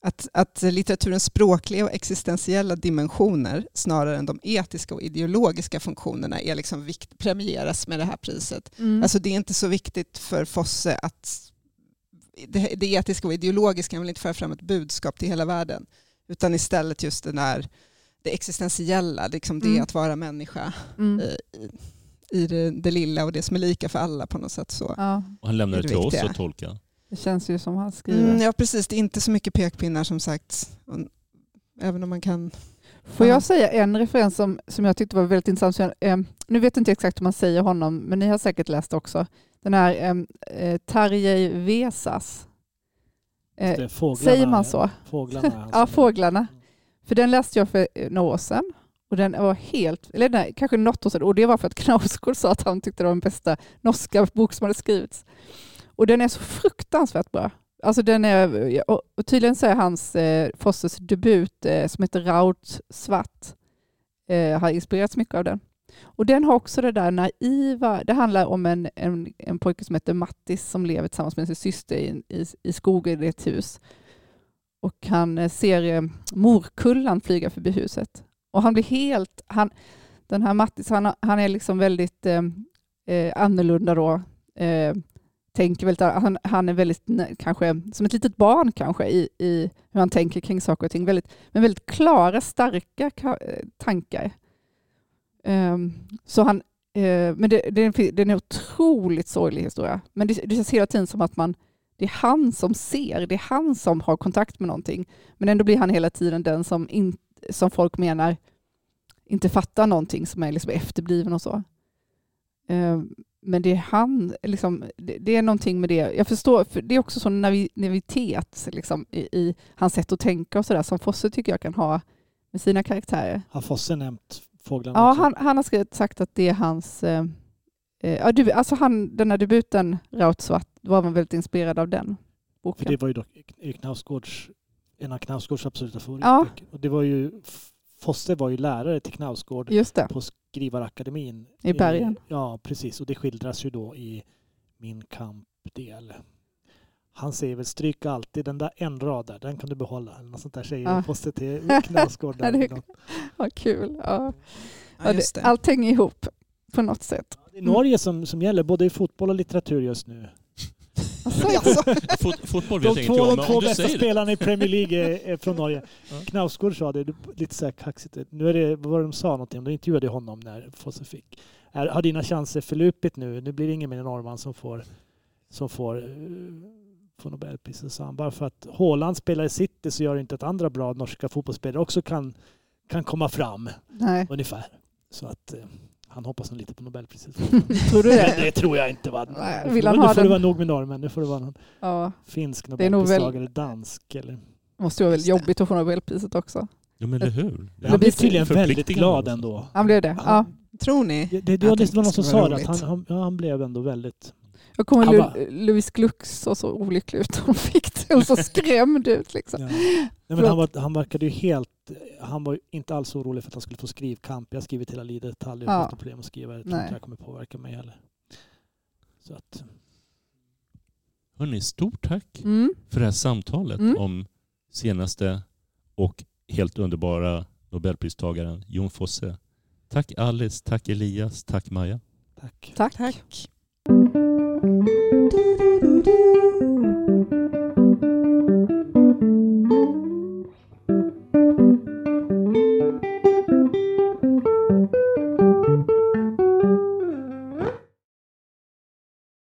att, att litteraturens språkliga och existentiella dimensioner snarare än de etiska och ideologiska funktionerna är liksom vikt, premieras med det här priset. Mm. Alltså det är inte så viktigt för Fosse att det, det etiska och ideologiska han vill inte föra fram ett budskap till hela världen utan istället just den där, det existentiella, liksom det Mm. att vara människa mm. i, i, det, det lilla och det som är lika för alla på något sätt. så. Ja, Och han lämnar Det till oss att tolka. Det känns ju som han skriver. Mm, ja precis, det är inte så mycket pekpinnar som sagt. Även om man kan... Får Ja. jag säga en referens som, som jag tyckte var väldigt intressant? Så jag, eh, nu vet jag inte exakt hur man säger honom, men ni har säkert läst också. Den här eh, eh, Tarjei Vesas. Eh, fåglarna, säger man så? Fåglarna. <laughs> Ja, Fåglarna. För den läste jag för några år sedan. Och den var helt, eller nej, kanske något år sedan. Och det var för att Knausgård sa att han tyckte det var den bästa norska bok som hade skrivits. Och den är så fruktansvärt bra. Alltså den är, och tydligen så är hans eh, Fosses debut eh, som heter Raut Svart eh, har inspirerats mycket av den. Och den har också det där naiva, det handlar om en, en, en pojke som heter Mattis som lever tillsammans med sin syster i, i, i skogen i ett hus. Och han eh, ser eh, morkullan flyga förbi huset. Och han blir helt, han, den här Mattis, han, han är liksom väldigt eh, eh annorlunda då. Eh, tänker väldigt, han, han är väldigt, kanske som ett litet barn kanske i, i hur han tänker kring saker och ting. Väldigt, men väldigt klara, starka eh, tankar. Um, så han, uh, men det, det, är en, det är en otroligt sorglig historia. Men det, det känns hela tiden som att man, det är han som ser, det är han som har kontakt med någonting. Men ändå blir han hela tiden den som, in, som folk menar inte fattar någonting, som är liksom efterbliven och så. Um, men det är han, liksom, det, det är någonting med det. Jag förstår, för det är också sån navi, navivitet liksom, i, i hans sätt att tänka och sådär som Fosse tycker jag kan ha med sina karaktärer. Har Fosse nämnt fåglarna Ja, han, han har skrivit, sagt att det är hans... Eh, eh, ja, du, alltså han, den här debuten, Rautsvart, var man väldigt inspirerad av den För boken. det var ju dock Knausgårds, en av Knausgårds absoluta Ja. favoritböcker. Och det var ju, Fosse var ju lärare till Knausgård på Skrivarakademin. i bergen. Ja, precis. Och det skildras ju då i Min kamp-del. Han säger väl stryk alltid den där en rad där, den kan du behålla. Eller något sånt där säger Ja. Fosse till <laughs> Knausgård. Ja, Vad kul. Ja. Ja, Ja, just det, det. allt hänger ihop på något sätt. Det är Norge som, som gäller, både i fotboll och litteratur just nu. Alltså, <laughs> Fot, fotboll vet De jag två, ingenting om, de två bästa spelarna i Premier League är, från <laughs> Norge. Knausgård sa det, lite så här kaxigt. Nu är det, vad var det de sa någonting om? De intervjuade honom när Fosse fick. Är, har dina chanser förlupit nu? Nu blir det ingen mer norrman som får, som får, eh, får Nobelpriset, sa han. Bara för att Haaland spelar i City så gör det inte att andra bra norska fotbollsspelare också kan, kan komma fram, nej. ungefär. Så att eh, han hoppas nog lite på Nobelpriset. <laughs> Tror du det? det tror jag inte. Va? Nej, vill han nu ha får det den? vara nog med norrmän. Nu får det vara någon Ja, finsk Det nog väl- Nobelpristagare, dansk eller... det måste vara väldigt det. jobbigt att få Nobelpriset också. Ja, men eller hur? Det Han blev tydligen väldigt glad ändå. Han blev det? Ja. Tror ni? Det, det, det, det var någon det som sa det, att han, han, ja, han blev ändå väldigt... Jag kommer Lu- Louis Glux såg så olycklig ut. Han fick <laughs> det och så skrämd ut. Liksom. Ja. Nej, men han, var, han verkade ju helt... Han var ju inte alls orolig för att han skulle få skrivkamp. Jag har skrivit hela livet, aldrig Ja. haft problem att skriva. Jag tror Nej. inte det kommer påverka mig heller. Så att, Hörrni, stort tack Mm. för det här samtalet Mm. om senaste och helt underbara Nobelpristagaren Jon Fosse. Tack Alice, tack Elias, tack Maja. tack. Tack. Tack.